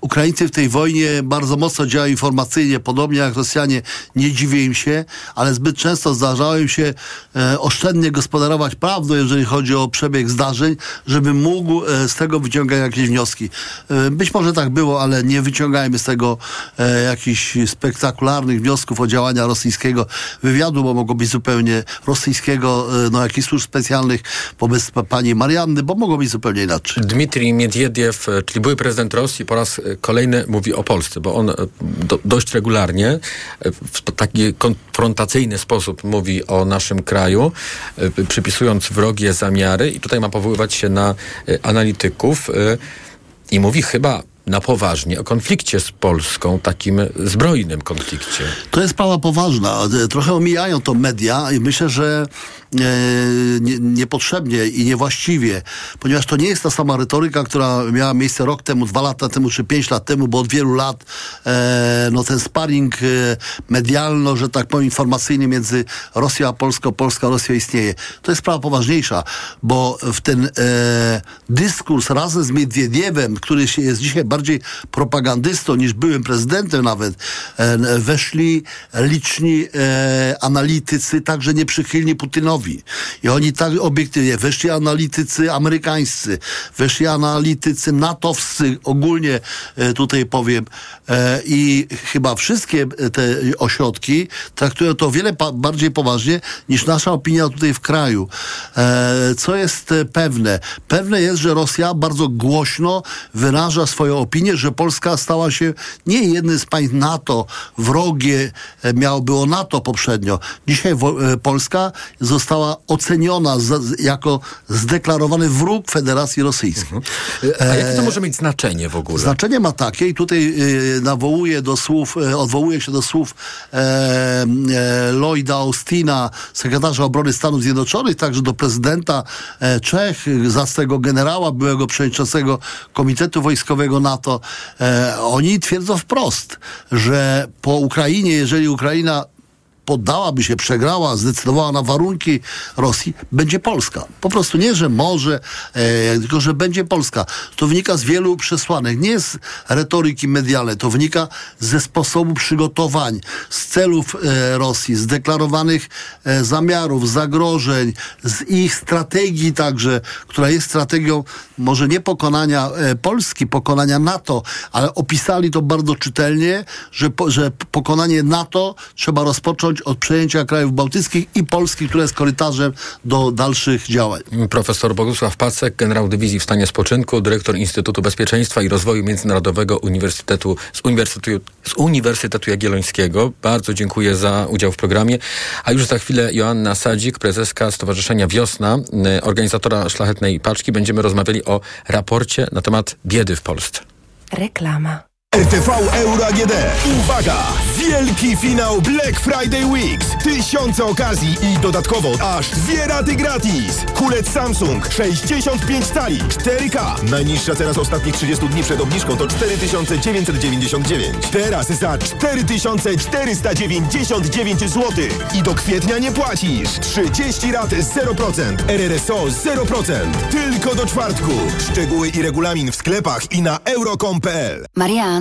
Ukraińcy w tej wojnie bardzo mocno działają informacyjnie, podobnie jak Rosjanie, nie dziwię im się, ale zbyt często zdarzało im się e, oszczędnie gospodarować prawdą, jeżeli chodzi o przebieg zdarzeń, żeby mógł e, z tego wyciągać jakieś wnioski. E, być może tak było, ale nie wyciągajmy z tego e, jakichś spektakularnych wniosków o działania rosyjskiego wywiadu, bo mogło być zupełnie rosyjskiego, e, no jakichś służb specjalnych wobec pa- pani Marianny, bo mogło być zupełnie inaczej. Dmitrij Miedwiediew, e, czyli były prezydent Rosji, po raz e, kolejny mówi o Polsce, bo on e, do, dość regularnie e, w taki konfrontacyjny sposób mówi o naszym kraju, przypisując wrogie zamiary i tutaj ma powoływać się na analityków i mówi chyba na poważnie o konflikcie z Polską, takim zbrojnym konflikcie. To jest sprawa poważna. E, Trochę omijają to media i myślę, że e, nie, niepotrzebnie i niewłaściwie, ponieważ to nie jest ta sama retoryka, która miała miejsce rok temu, dwa lata temu czy pięć lat temu, bo od wielu lat e, no ten sparring e, medialno, że tak powiem, informacyjny między Rosją a Polską, Polska, Rosją istnieje. To jest sprawa poważniejsza, bo w ten e, dyskurs razem z Miedwiediewem, który się jest dzisiaj bardziej propagandystą niż byłym prezydentem nawet, e, weszli liczni e, analitycy, także nieprzychylni Putinowi. I oni tak obiektywnie, weszli analitycy amerykańscy, weszli analitycy natowscy, ogólnie e, tutaj powiem, i chyba wszystkie te ośrodki traktują to o wiele bardziej poważnie niż nasza opinia tutaj w kraju. Co jest pewne? Pewne jest, że Rosja bardzo głośno wyraża swoją opinię, że Polska stała się nie jednym z państw NATO, wrogie e, miało było NATO poprzednio. Dzisiaj e, Polska została oceniona jako zdeklarowany wróg Federacji Rosyjskiej. A jakie to może mieć znaczenie w ogóle? Znaczenie ma takie i tutaj y, nawołuję do słów, odwołuję się do słów e, e, Lloyda Austina, sekretarza obrony Stanów Zjednoczonych, także do prezydenta e, Czech, zacnego generała, byłego przewodniczącego Komitetu Wojskowego NATO. E, oni twierdzą wprost, że po Ukrainie, jeżeli Ukraina poddałaby się, przegrała, zdecydowała na warunki Rosji, będzie Polska. Po prostu nie, że może, e, tylko że będzie Polska. To wynika z wielu przesłanek. Nie z retoryki medialnej, to wynika ze sposobu przygotowań, z celów e, Rosji, z deklarowanych e, zamiarów, zagrożeń, z ich strategii także, która jest strategią może nie pokonania e, Polski, pokonania NATO, ale opisali to bardzo czytelnie, że, po, że pokonanie NATO trzeba rozpocząć zacząć od przejęcia krajów bałtyckich i Polski, która jest korytarzem do dalszych działań. Profesor Bogusław Pacek, generał dywizji w stanie spoczynku, dyrektor Instytutu Bezpieczeństwa i Rozwoju Międzynarodowego Uniwersytetu z Uniwersytetu, z Uniwersytetu Jagiellońskiego. Bardzo dziękuję za udział w programie. A już za chwilę Joanna Sadzik, prezeska Stowarzyszenia Wiosna, y, organizatora Szlachetnej Paczki. Będziemy rozmawiali o raporcie na temat biedy w Polsce. Reklama. RTV Euro AGD. Uwaga! Wielki finał Black Friday Weeks. Tysiące okazji i dodatkowo aż dwie raty gratis. Kulec Samsung 65 cali 4K. Najniższa cena z ostatnich 30 dni przed obniżką to 4999. Teraz za 4499 zł. I do kwietnia nie płacisz. 30 rat 0%. RRSO 0%. Tylko do czwartku. Szczegóły i regulamin w sklepach i na euro.com.pl. Marian,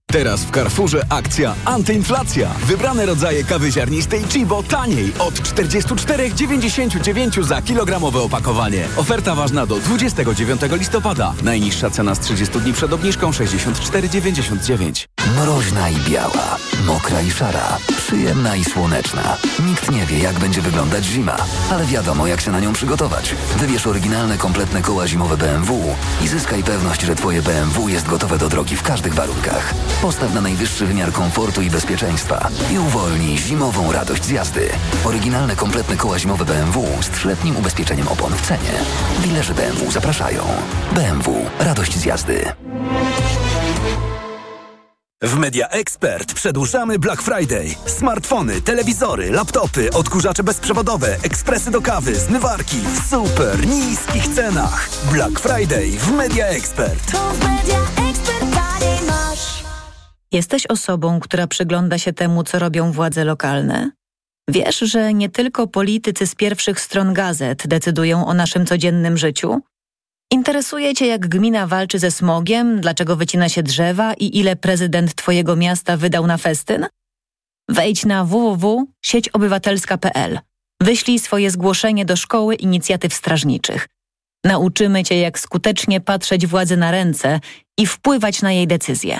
Teraz w Carrefourze akcja antyinflacja. Wybrane rodzaje kawy ziarnistej Chibo taniej od 44,99 za kilogramowe opakowanie. Oferta ważna do 29 listopada. Najniższa cena z 30 dni przed obniżką 64,99. Mroźna i biała, mokra i szara, przyjemna i słoneczna. Nikt nie wie, jak będzie wyglądać zima, ale wiadomo, jak się na nią przygotować. Wybierz oryginalne, kompletne koła zimowe BMW i zyskaj pewność, że Twoje BMW jest gotowe do drogi w każdych warunkach. Postaw na najwyższy wymiar komfortu i bezpieczeństwa i uwolnij zimową radość z jazdy. Oryginalne, kompletne koła zimowe BMW z trzyletnim ubezpieczeniem opon w cenie. Dilerzy BMW zapraszają. BMW. Radość z jazdy. W Media Expert przedłużamy Black Friday. Smartfony, telewizory, laptopy, odkurzacze bezprzewodowe, ekspresy do kawy, zmywarki w super niskich cenach. Black Friday w Media Expert. Jesteś osobą, która przygląda się temu, co robią władze lokalne? Wiesz, że nie tylko politycy z pierwszych stron gazet decydują o naszym codziennym życiu? Interesuje Cię, jak gmina walczy ze smogiem, dlaczego wycina się drzewa i ile prezydent Twojego miasta wydał na festyn? Wejdź na www.sieciobywatelska.pl. Wyślij swoje zgłoszenie do Szkoły Inicjatyw Strażniczych. Nauczymy Cię, jak skutecznie patrzeć władzy na ręce i wpływać na jej decyzje.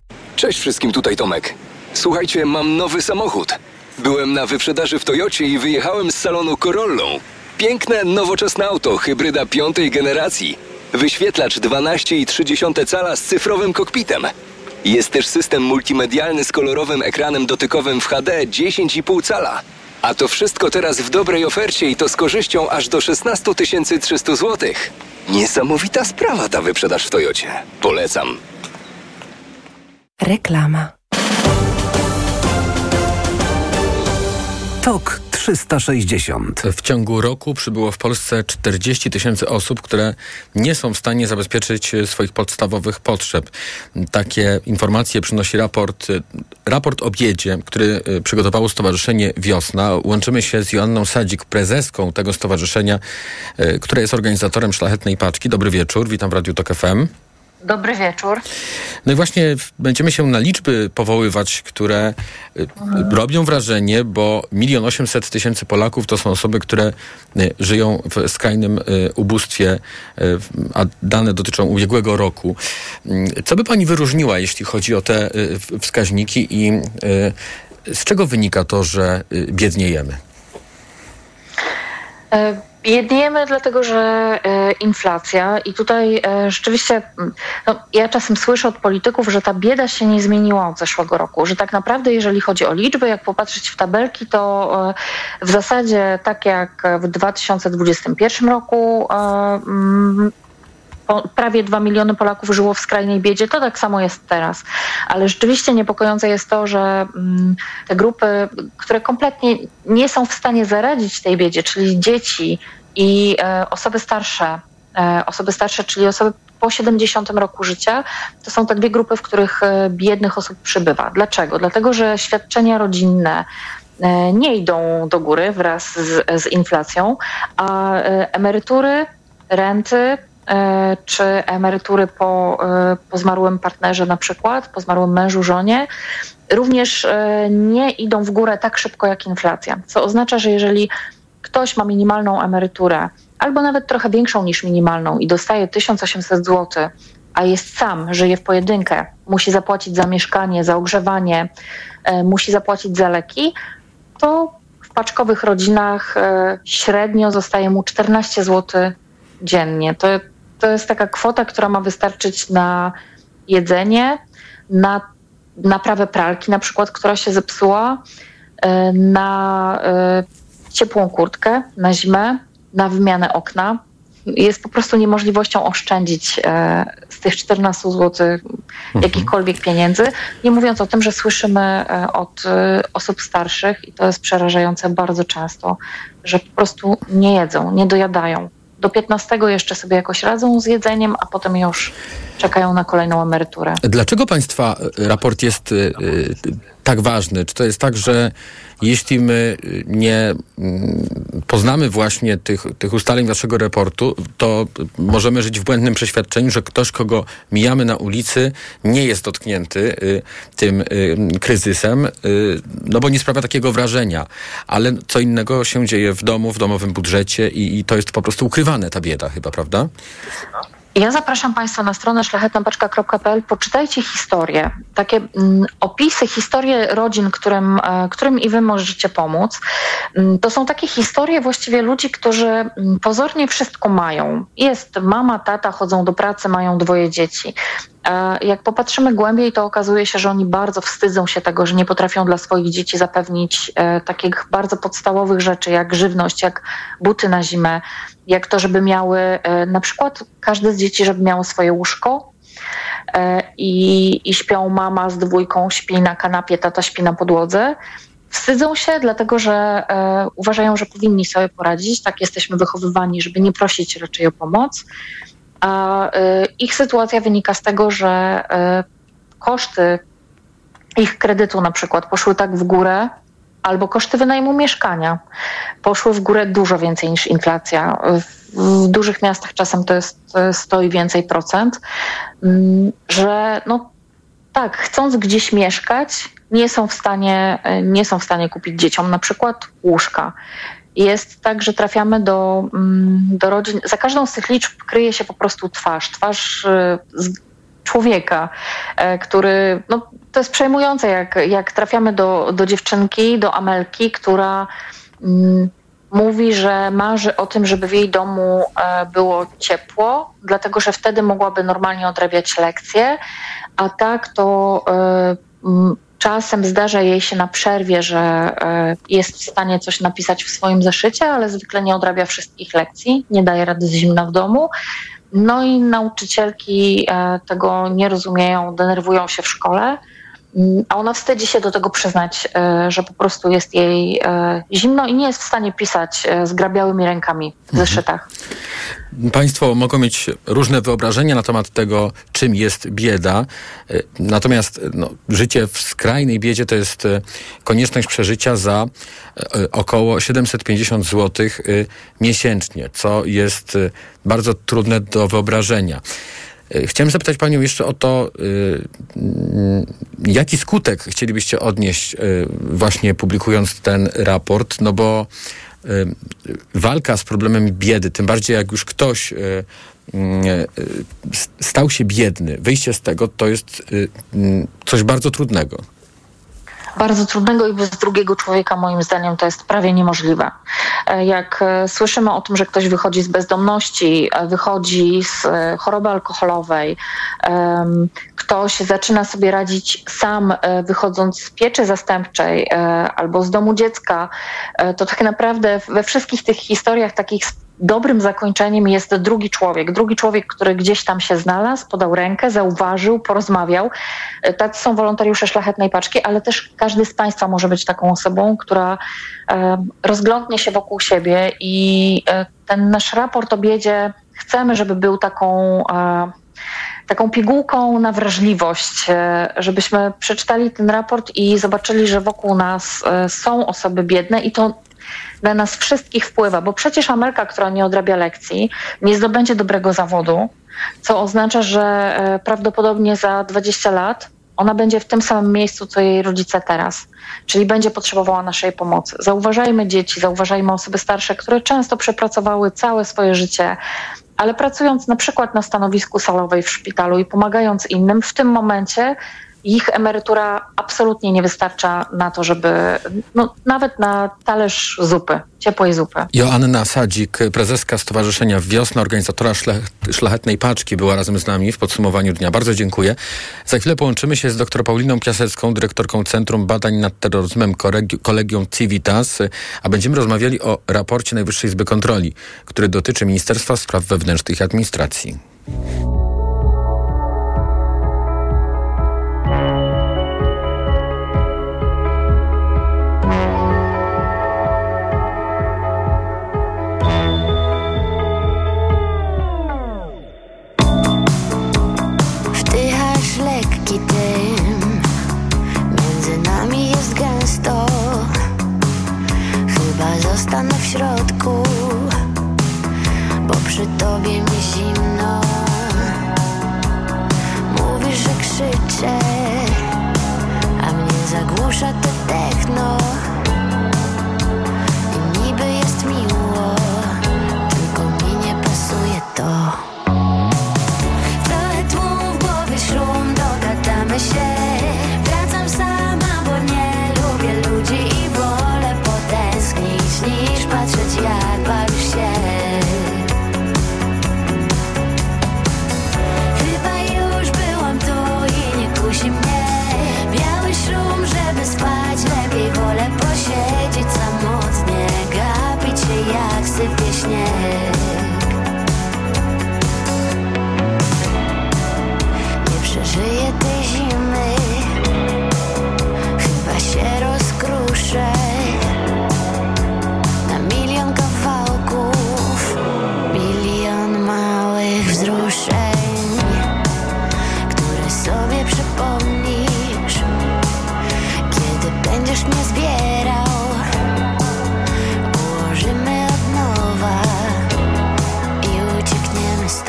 Cześć wszystkim, tutaj Tomek. Słuchajcie, mam nowy samochód. Byłem na wyprzedaży w Toyocie i wyjechałem z salonu Corollą. Piękne, nowoczesne auto, hybryda piątej generacji. Wyświetlacz 12,3 cala z cyfrowym kokpitem. Jest też system multimedialny z kolorowym ekranem dotykowym w HD 10,5 cala. A to wszystko teraz w dobrej ofercie i to z korzyścią aż do 16 300 zł. Niesamowita sprawa ta wyprzedaż w Toyocie. Polecam. Reklama. TOK 360. W ciągu roku przybyło w Polsce 40 tysięcy osób, które nie są w stanie zabezpieczyć swoich podstawowych potrzeb. Takie informacje przynosi raport, raport o biedzie, który przygotowało Stowarzyszenie Wiosna. Łączymy się z Joanną Sadzik, prezeską tego stowarzyszenia, które jest organizatorem Szlachetnej Paczki. Dobry wieczór, witam w Radiu TOK FM. Dobry wieczór. No i właśnie będziemy się na liczby powoływać, które y, robią wrażenie, bo milion osiemset tysięcy Polaków to są osoby, które y, żyją w skrajnym y, ubóstwie, a dane dotyczą ubiegłego roku. Co by pani wyróżniła, jeśli chodzi o te wskaźniki i z czego wynika to, że biedniejemy? E, Biedniemy dlatego, że e, inflacja i tutaj e, rzeczywiście no, ja czasem słyszę od polityków, że ta bieda się nie zmieniła od zeszłego roku, że tak naprawdę jeżeli chodzi o liczby, jak popatrzeć w tabelki, to e, w zasadzie tak jak w 2021 roku prawie 2 miliony Polaków żyło w skrajnej biedzie, to tak samo jest teraz. Ale rzeczywiście niepokojące jest to, że mm, te grupy, które kompletnie nie są w stanie zaradzić tej biedzie, czyli dzieci i e, osoby starsze, e, osoby starsze, czyli osoby po 70 roku życia, to są te dwie grupy, w których e, biednych osób przybywa. Dlaczego? Dlatego, że świadczenia rodzinne, nie idą do góry wraz z, z inflacją, a emerytury, renty, czy emerytury po, e, po zmarłym partnerze na przykład, po zmarłym mężu, żonie, również e, nie idą w górę tak szybko jak inflacja. Co oznacza, że jeżeli ktoś ma minimalną emeryturę, albo nawet trochę większą niż minimalną i dostaje 1800 zł, a jest sam, żyje w pojedynkę, musi zapłacić za mieszkanie, za ogrzewanie, musi zapłacić za leki, to w paczkowych rodzinach średnio zostaje mu 14 zł dziennie. To, to jest taka kwota, która ma wystarczyć na jedzenie, na naprawę pralki na przykład, która się zepsuła, e, na e, ciepłą kurtkę na zimę, na wymianę okna. Jest po prostu niemożliwością oszczędzić e, z tych 14 zł mhm. jakichkolwiek pieniędzy. Nie mówiąc o tym, że słyszymy od osób starszych, i to jest przerażające bardzo często, że po prostu nie jedzą, nie dojadają do 15 jeszcze sobie jakoś radzą z jedzeniem, a potem już czekają na kolejną emeryturę. Dlaczego Państwa raport jest y, y, tak ważny? Czy to jest tak, że jeśli my nie mm, poznamy właśnie tych, tych ustaleń naszego raportu, to możemy żyć w błędnym przeświadczeniu, że ktoś, kogo mijamy na ulicy, nie jest dotknięty y, tym y, kryzysem, y, no bo nie sprawia takiego wrażenia. Ale co innego się dzieje w domu, w domowym budżecie i, i to jest po prostu ukrywane, ta bieda chyba, prawda? Ja zapraszam Państwa na stronę szlachetnapaczka.pl. Poczytajcie historię, takie mm, opisy, historie rodzin, którym, e, którym i Wy możecie pomóc. Mm, to są takie historie właściwie ludzi, którzy mm, pozornie wszystko mają. Jest mama, tata, chodzą do pracy, mają dwoje dzieci. Jak popatrzymy głębiej, to okazuje się, że oni bardzo wstydzą się tego, że nie potrafią dla swoich dzieci zapewnić e, takich bardzo podstawowych rzeczy, jak żywność, jak buty na zimę, jak to, żeby miały e, na przykład każde z dzieci, żeby miało swoje łóżko. E, I, I śpią mama z dwójką, śpi na kanapie, tata śpi na podłodze. Wstydzą się, dlatego że e, uważają, że powinni sobie poradzić. Tak jesteśmy wychowywani, żeby nie prosić raczej o pomoc a y, ich sytuacja wynika z tego, że y, koszty ich kredytu na przykład poszły tak w górę, albo koszty wynajmu mieszkania poszły w górę dużo więcej niż inflacja. W dużych miastach czasem to jest 100 i więcej procent, mm, że no tak, chcąc gdzieś mieszkać, nie są w stanie, nie są w stanie kupić dzieciom na przykład łóżka jest tak, że trafiamy do, mm, do rodzin. Za każdą z tych liczb kryje się po prostu twarz. Twarz y, człowieka, e, który. No, to jest przejmujące, jak, jak trafiamy do, do dziewczynki, do Amelki, która mm, mówi, że marzy o tym, żeby w jej domu e, było ciepło, dlatego że wtedy mogłaby normalnie odrabiać lekcje, a tak to. Czasem zdarza jej się na przerwie, że e, jest w stanie coś napisać w swoim zeszycie, ale zwykle nie odrabia wszystkich lekcji, nie daje rady z zimna w domu. No i nauczycielki e, tego nie rozumieją, denerwują się w szkole, a ona wstydzi się do tego przyznać, e, że po prostu jest jej zimno i nie jest w stanie pisać z grabiałymi rękami w mhm. zeszytach. Państwo mogą mieć różne wyobrażenia na temat tego, czym jest bieda. E, natomiast no, życie w skrajnej biedzie to jest e, konieczność przeżycia za e, około 750 zł miesięcznie, co jest bardzo trudne do wyobrażenia. Y, chciałem zapytać Panią jeszcze o to, mm, jaki skutek chcielibyście odnieść właśnie publikując ten raport, no bo walka z problemem biedy, tym bardziej jak już ktoś stał się biedny, wyjście z tego to jest coś bardzo trudnego bardzo trudnego i bez drugiego człowieka, moim zdaniem, to jest prawie niemożliwe. E, jak e, słyszymy o tym, że ktoś wychodzi z bezdomności, e, wychodzi z choroby alkoholowej, ktoś zaczyna sobie radzić sam, wychodząc z pieczy zastępczej albo z domu dziecka, to tak naprawdę we wszystkich tych historiach takich dobrym zakończeniem jest drugi człowiek. Drugi człowiek, który gdzieś tam się znalazł, podał rękę, zauważył, porozmawiał. E, tacy są wolontariusze Szlachetnej Paczki, ale też każdy z Państwa może być taką osobą, która e, rozglądnie się wokół siebie i e, ten nasz raport o biedzie chcemy, żeby był taką taką pigułką na wrażliwość, żebyśmy przeczytali ten raport i zobaczyli, że wokół nas są osoby biedne i to na nas wszystkich wpływa, bo przecież Amelka, która nie odrabia lekcji, nie zdobędzie dobrego zawodu, co oznacza, że e, prawdopodobnie za 20 lat ona będzie w tym samym miejscu, co jej rodzice teraz, czyli będzie potrzebowała naszej pomocy. Zauważajmy dzieci, zauważajmy osoby starsze, które często przepracowały całe swoje życie, ale pracując na przykład na stanowisku salowej w szpitalu i pomagając innym, w tym momencie ich emerytura absolutnie nie wystarcza na to, żeby no, nawet na talerz zupy, ciepłej zupy. Joanna Sadzik, prezeska Stowarzyszenia Wiosna, organizatora Szlachetnej Paczki, była razem z nami w podsumowaniu dnia. Bardzo dziękuję. Za chwilę połączymy się z dr Pauliną Piasecką, dyrektorką Centrum Badań nad Terroryzmem Kolegium Civitas, a będziemy rozmawiali o raporcie Najwyższej Izby Kontroli, który dotyczy Ministerstwa Spraw Wewnętrznych i Administracji.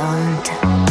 don't.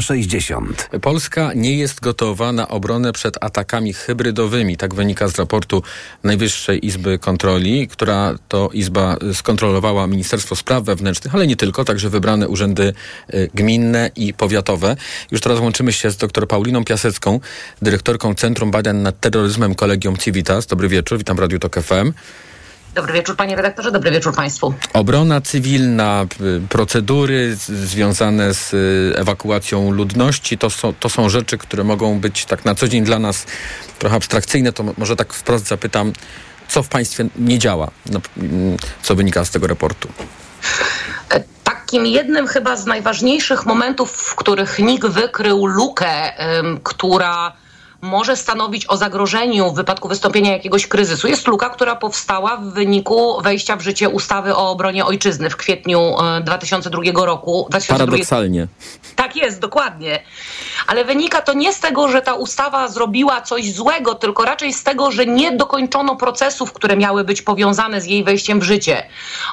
360. Polska nie jest gotowa na obronę przed atakami hybrydowymi. Tak wynika z raportu Najwyższej Izby Kontroli, która to izba skontrolowała Ministerstwo Spraw Wewnętrznych, ale nie tylko, także wybrane urzędy y, gminne i powiatowe. Już teraz łączymy się z dr Pauliną Piasecką, dyrektorką Centrum Badań nad Terroryzmem Kolegium Civitas. Dobry wieczór, witam w Radiu Tok FM. Dobry wieczór panie redaktorze, dobry wieczór państwu. Obrona cywilna, y, procedury związane z y, ewakuacją ludności, to są, to są rzeczy, które mogą być tak na co dzień dla nas trochę abstrakcyjne. To może tak wprost zapytam, co w państwie nie działa, no, mm, co wynika z tego raportu? E, takim jednym chyba z najważniejszych momentów, w których NIK wykrył lukę, która może stanowić o zagrożeniu w wypadku wystąpienia jakiegoś kryzysu, jest luka, która powstała w wyniku wejścia w życie ustawy o obronie ojczyzny w kwietniu 2002 e, roku. 2002... Paradoksalnie. Tak jest, dokładnie. Ale wynika to nie z tego, że ta ustawa zrobiła coś złego, tylko raczej z tego, że nie dokończono procesów, które miały być powiązane z jej wejściem w życie.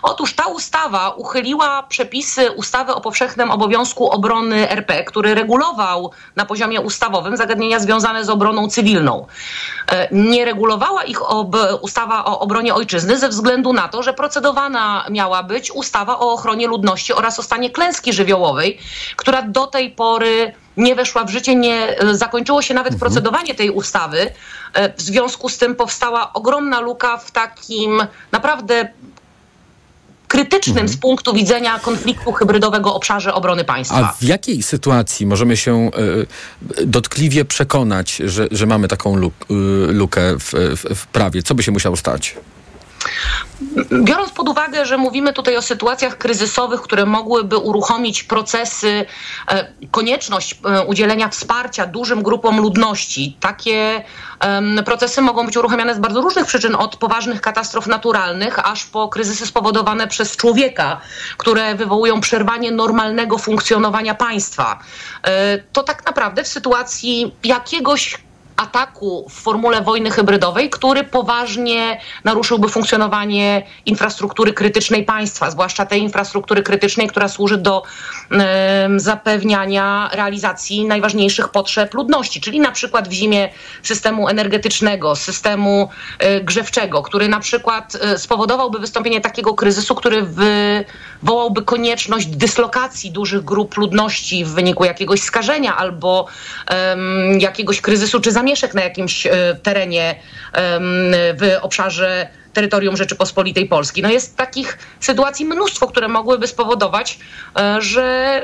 Otóż ta ustawa uchyliła przepisy ustawy o powszechnym obowiązku obrony RP, który regulował na poziomie ustawowym zagadnienia związane z obroną cywilną. E, nie regulowała ich ob ustawa o obronie ojczyzny ze względu na to, że procedowana miała być ustawa o ochronie ludności oraz o stanie klęski żywiołowej, która do tej pory nie weszła w życie, nie zakończyło się nawet mhm. procedowanie tej ustawy. E, w związku z tym powstała ogromna luka w takim naprawdę krytycznym mhm. z punktu widzenia konfliktu hybrydowego obszarze obrony państwa. A w jakiej sytuacji możemy się y, dotkliwie przekonać, że, że mamy taką luk, y, lukę w, w, w prawie? Co by się musiało stać? Biorąc pod uwagę, że mówimy tutaj o sytuacjach kryzysowych, które mogłyby uruchomić procesy, e, konieczność e, udzielenia wsparcia dużym grupom ludności, takie procesy mogą być uruchamiane z bardzo różnych przyczyn, od poważnych katastrof naturalnych, aż po kryzysy spowodowane przez człowieka, które wywołują przerwanie normalnego funkcjonowania państwa. E, to tak naprawdę w sytuacji jakiegoś ataku w formule wojny hybrydowej, który poważnie naruszyłby funkcjonowanie infrastruktury krytycznej państwa, zwłaszcza tej infrastruktury krytycznej, która służy do zapewniania realizacji najważniejszych potrzeb ludności, czyli na przykład w zimie systemu energetycznego, systemu y, grzewczego, który na przykład y, spowodowałby wystąpienie takiego kryzysu, który wywołałby konieczność dyslokacji dużych grup ludności w wyniku jakiegoś skażenia albo jakiegoś kryzysu czy zamieszania zamieszek na jakimś e, terenie w obszarze terytorium Rzeczypospolitej Polskiej. No jest takich sytuacji mnóstwo, które mogłyby spowodować, e, że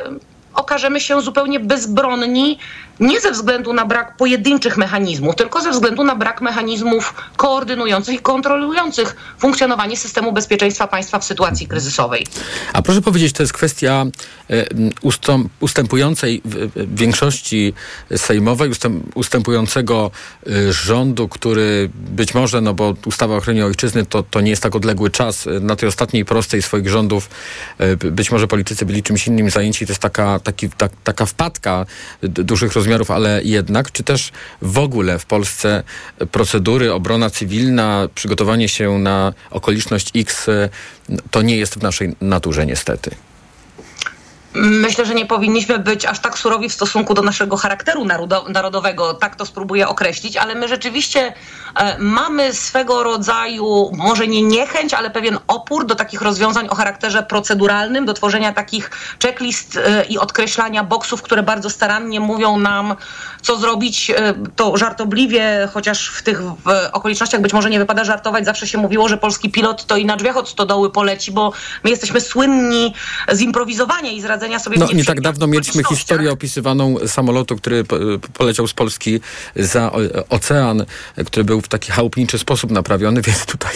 okażemy się zupełnie bezbronni nie ze względu na brak pojedynczych mechanizmów, tylko ze względu na brak mechanizmów koordynujących i kontrolujących funkcjonowanie systemu bezpieczeństwa państwa w sytuacji kryzysowej. A proszę powiedzieć, to jest kwestia e, ustępującej większości sejmowej, ustępującego e, rządu, który być może, no bo ustawa o ochronie ojczyzny to, to nie jest tak odległy czas, e, na tej ostatniej prostej swoich rządów być może politycy byli czymś innym zajęci, to jest taka, taki, ta, taka wpadka dużych rozwiązań rozmiarów, ale jednak, czy też w ogóle w Polsce procedury, obrona cywilna, przygotowanie się na okoliczność X, to nie jest w naszej naturze niestety. Myślę, że nie powinniśmy być aż tak surowi w stosunku do naszego charakteru narodowego, tak to spróbuję określić, ale my rzeczywiście e, mamy swego rodzaju, może nie niechęć, ale pewien opór do takich rozwiązań o charakterze proceduralnym, do tworzenia takich checklist e, i odkreślania boksów, które bardzo starannie mówią nam, co zrobić. E, to żartobliwie, chociaż w tych w okolicznościach być może nie wypada żartować, zawsze się mówiło, że polski pilot to i na drzwiach od stodoły poleci, bo my jesteśmy słynni z improwizowania i z radzenia sobie No nie tak dawno mieliśmy historię opisywaną samolotu, który poleciał z Polski za ocean, który był w taki chałupniczy sposób naprawiony, więc tutaj,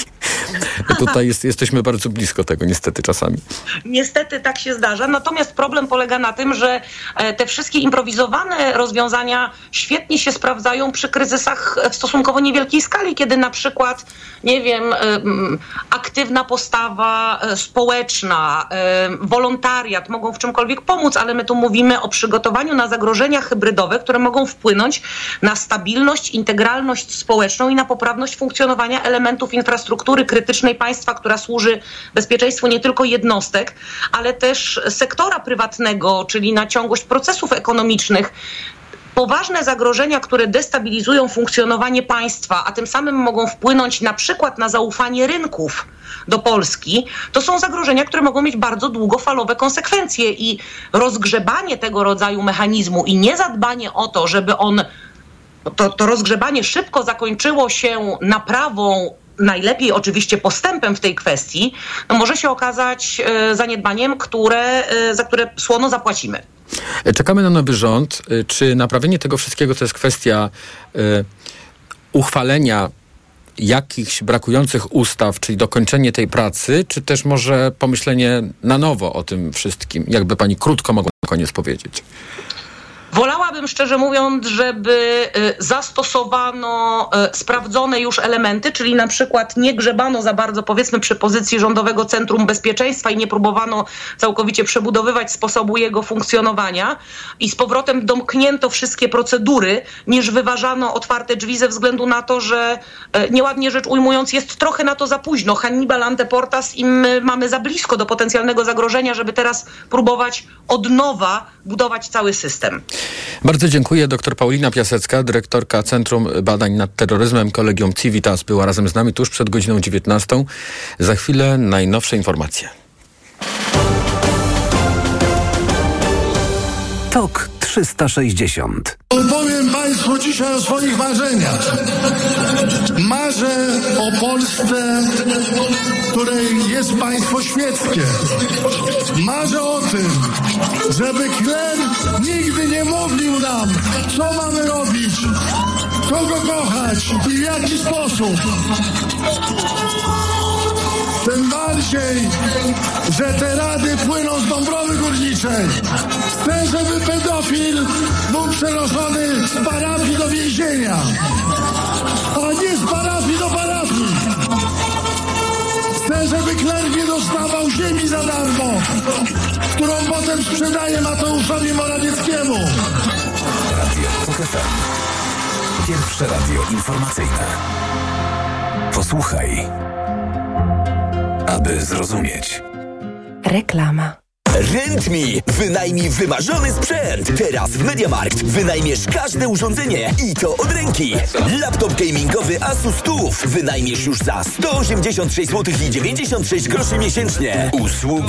tutaj jest, jesteśmy bardzo blisko tego niestety czasami. Niestety tak się zdarza, natomiast problem polega na tym, że e, te wszystkie improwizowane rozwiązania świetnie się sprawdzają przy kryzysach w stosunkowo niewielkiej skali, kiedy na przykład, nie wiem, aktywna postawa e, społeczna, e, wolontariat mogą w czymkolwiek pomóc, ale my tu mówimy o przygotowaniu na zagrożenia hybrydowe, które mogą wpłynąć na stabilność, integralność społeczną i na poprawność funkcjonowania elementów infrastruktury krytycznej państwa, która służy bezpieczeństwu nie tylko jednostek, ale też sektora prywatnego, czyli na ciągłość procesów ekonomicznych poważne zagrożenia, które destabilizują funkcjonowanie państwa, a tym samym mogą wpłynąć na przykład na zaufanie rynków do Polski, to są zagrożenia, które mogą mieć bardzo długofalowe konsekwencje i rozgrzebanie tego rodzaju mechanizmu i niezadbanie o to, żeby on to, to rozgrzebanie szybko zakończyło się naprawą najlepiej oczywiście postępem w tej kwestii, no może się okazać e, zaniedbaniem, które, e, za które słono zapłacimy. Czekamy na nowy rząd. E, czy naprawienie tego wszystkiego to jest kwestia uchwalenia jakichś brakujących ustaw, czyli dokończenie tej pracy, czy też może pomyślenie na nowo o tym wszystkim? Jakby pani krótko mogła na koniec powiedzieć. Wolałabym szczerze mówiąc, żeby y, zastosowano y, sprawdzone już elementy, czyli na przykład nie grzebano za bardzo powiedzmy przy pozycji Rządowego Centrum Bezpieczeństwa i nie próbowano całkowicie przebudowywać sposobu jego funkcjonowania i z powrotem domknięto wszystkie procedury, niż wyważano otwarte drzwi ze względu na to, że y, nieładnie rzecz ujmując jest trochę na to za późno. Hannibal Anteportas i my mamy za blisko do potencjalnego zagrożenia, żeby teraz próbować od nowa budować cały system. Bardzo dziękuję. Dr Paulina Piasecka, dyrektorka Centrum Badań nad Terroryzmem Kolegium Civitas była razem z nami tuż przed godziną 19. Za chwilę najnowsze informacje. TOK 360. Opowiem Państwu dzisiaj o swoich marzeniach. Marzę o Polsce, której jest państwo świeckie. Marzę o tym, żeby kler nigdy nie mówił nam, co mamy robić, kogo kochać i w jaki sposób. Tym bardziej, że te rady płyną z Dąbrowy Górniczej. Chcę, żeby pedofil był przenoszony z parafii do więzienia, a nie z parafii do parafii. Chcę, żeby kler nie dostawał ziemi za darmo, którą potem sprzedaje Mateuszowi Morawieckiemu. Radio TOK. Pierwsze radio informacyjne. Posłuchaj, aby zrozumieć. Reklama. Rent.me. Wynajmij wymarzony sprzęt. Teraz w MediaMarkt wynajmiesz każde urządzenie i to od ręki. Laptop gamingowy Asus TUF wynajmiesz już za 186 zł i 96 groszy miesięcznie. Usługi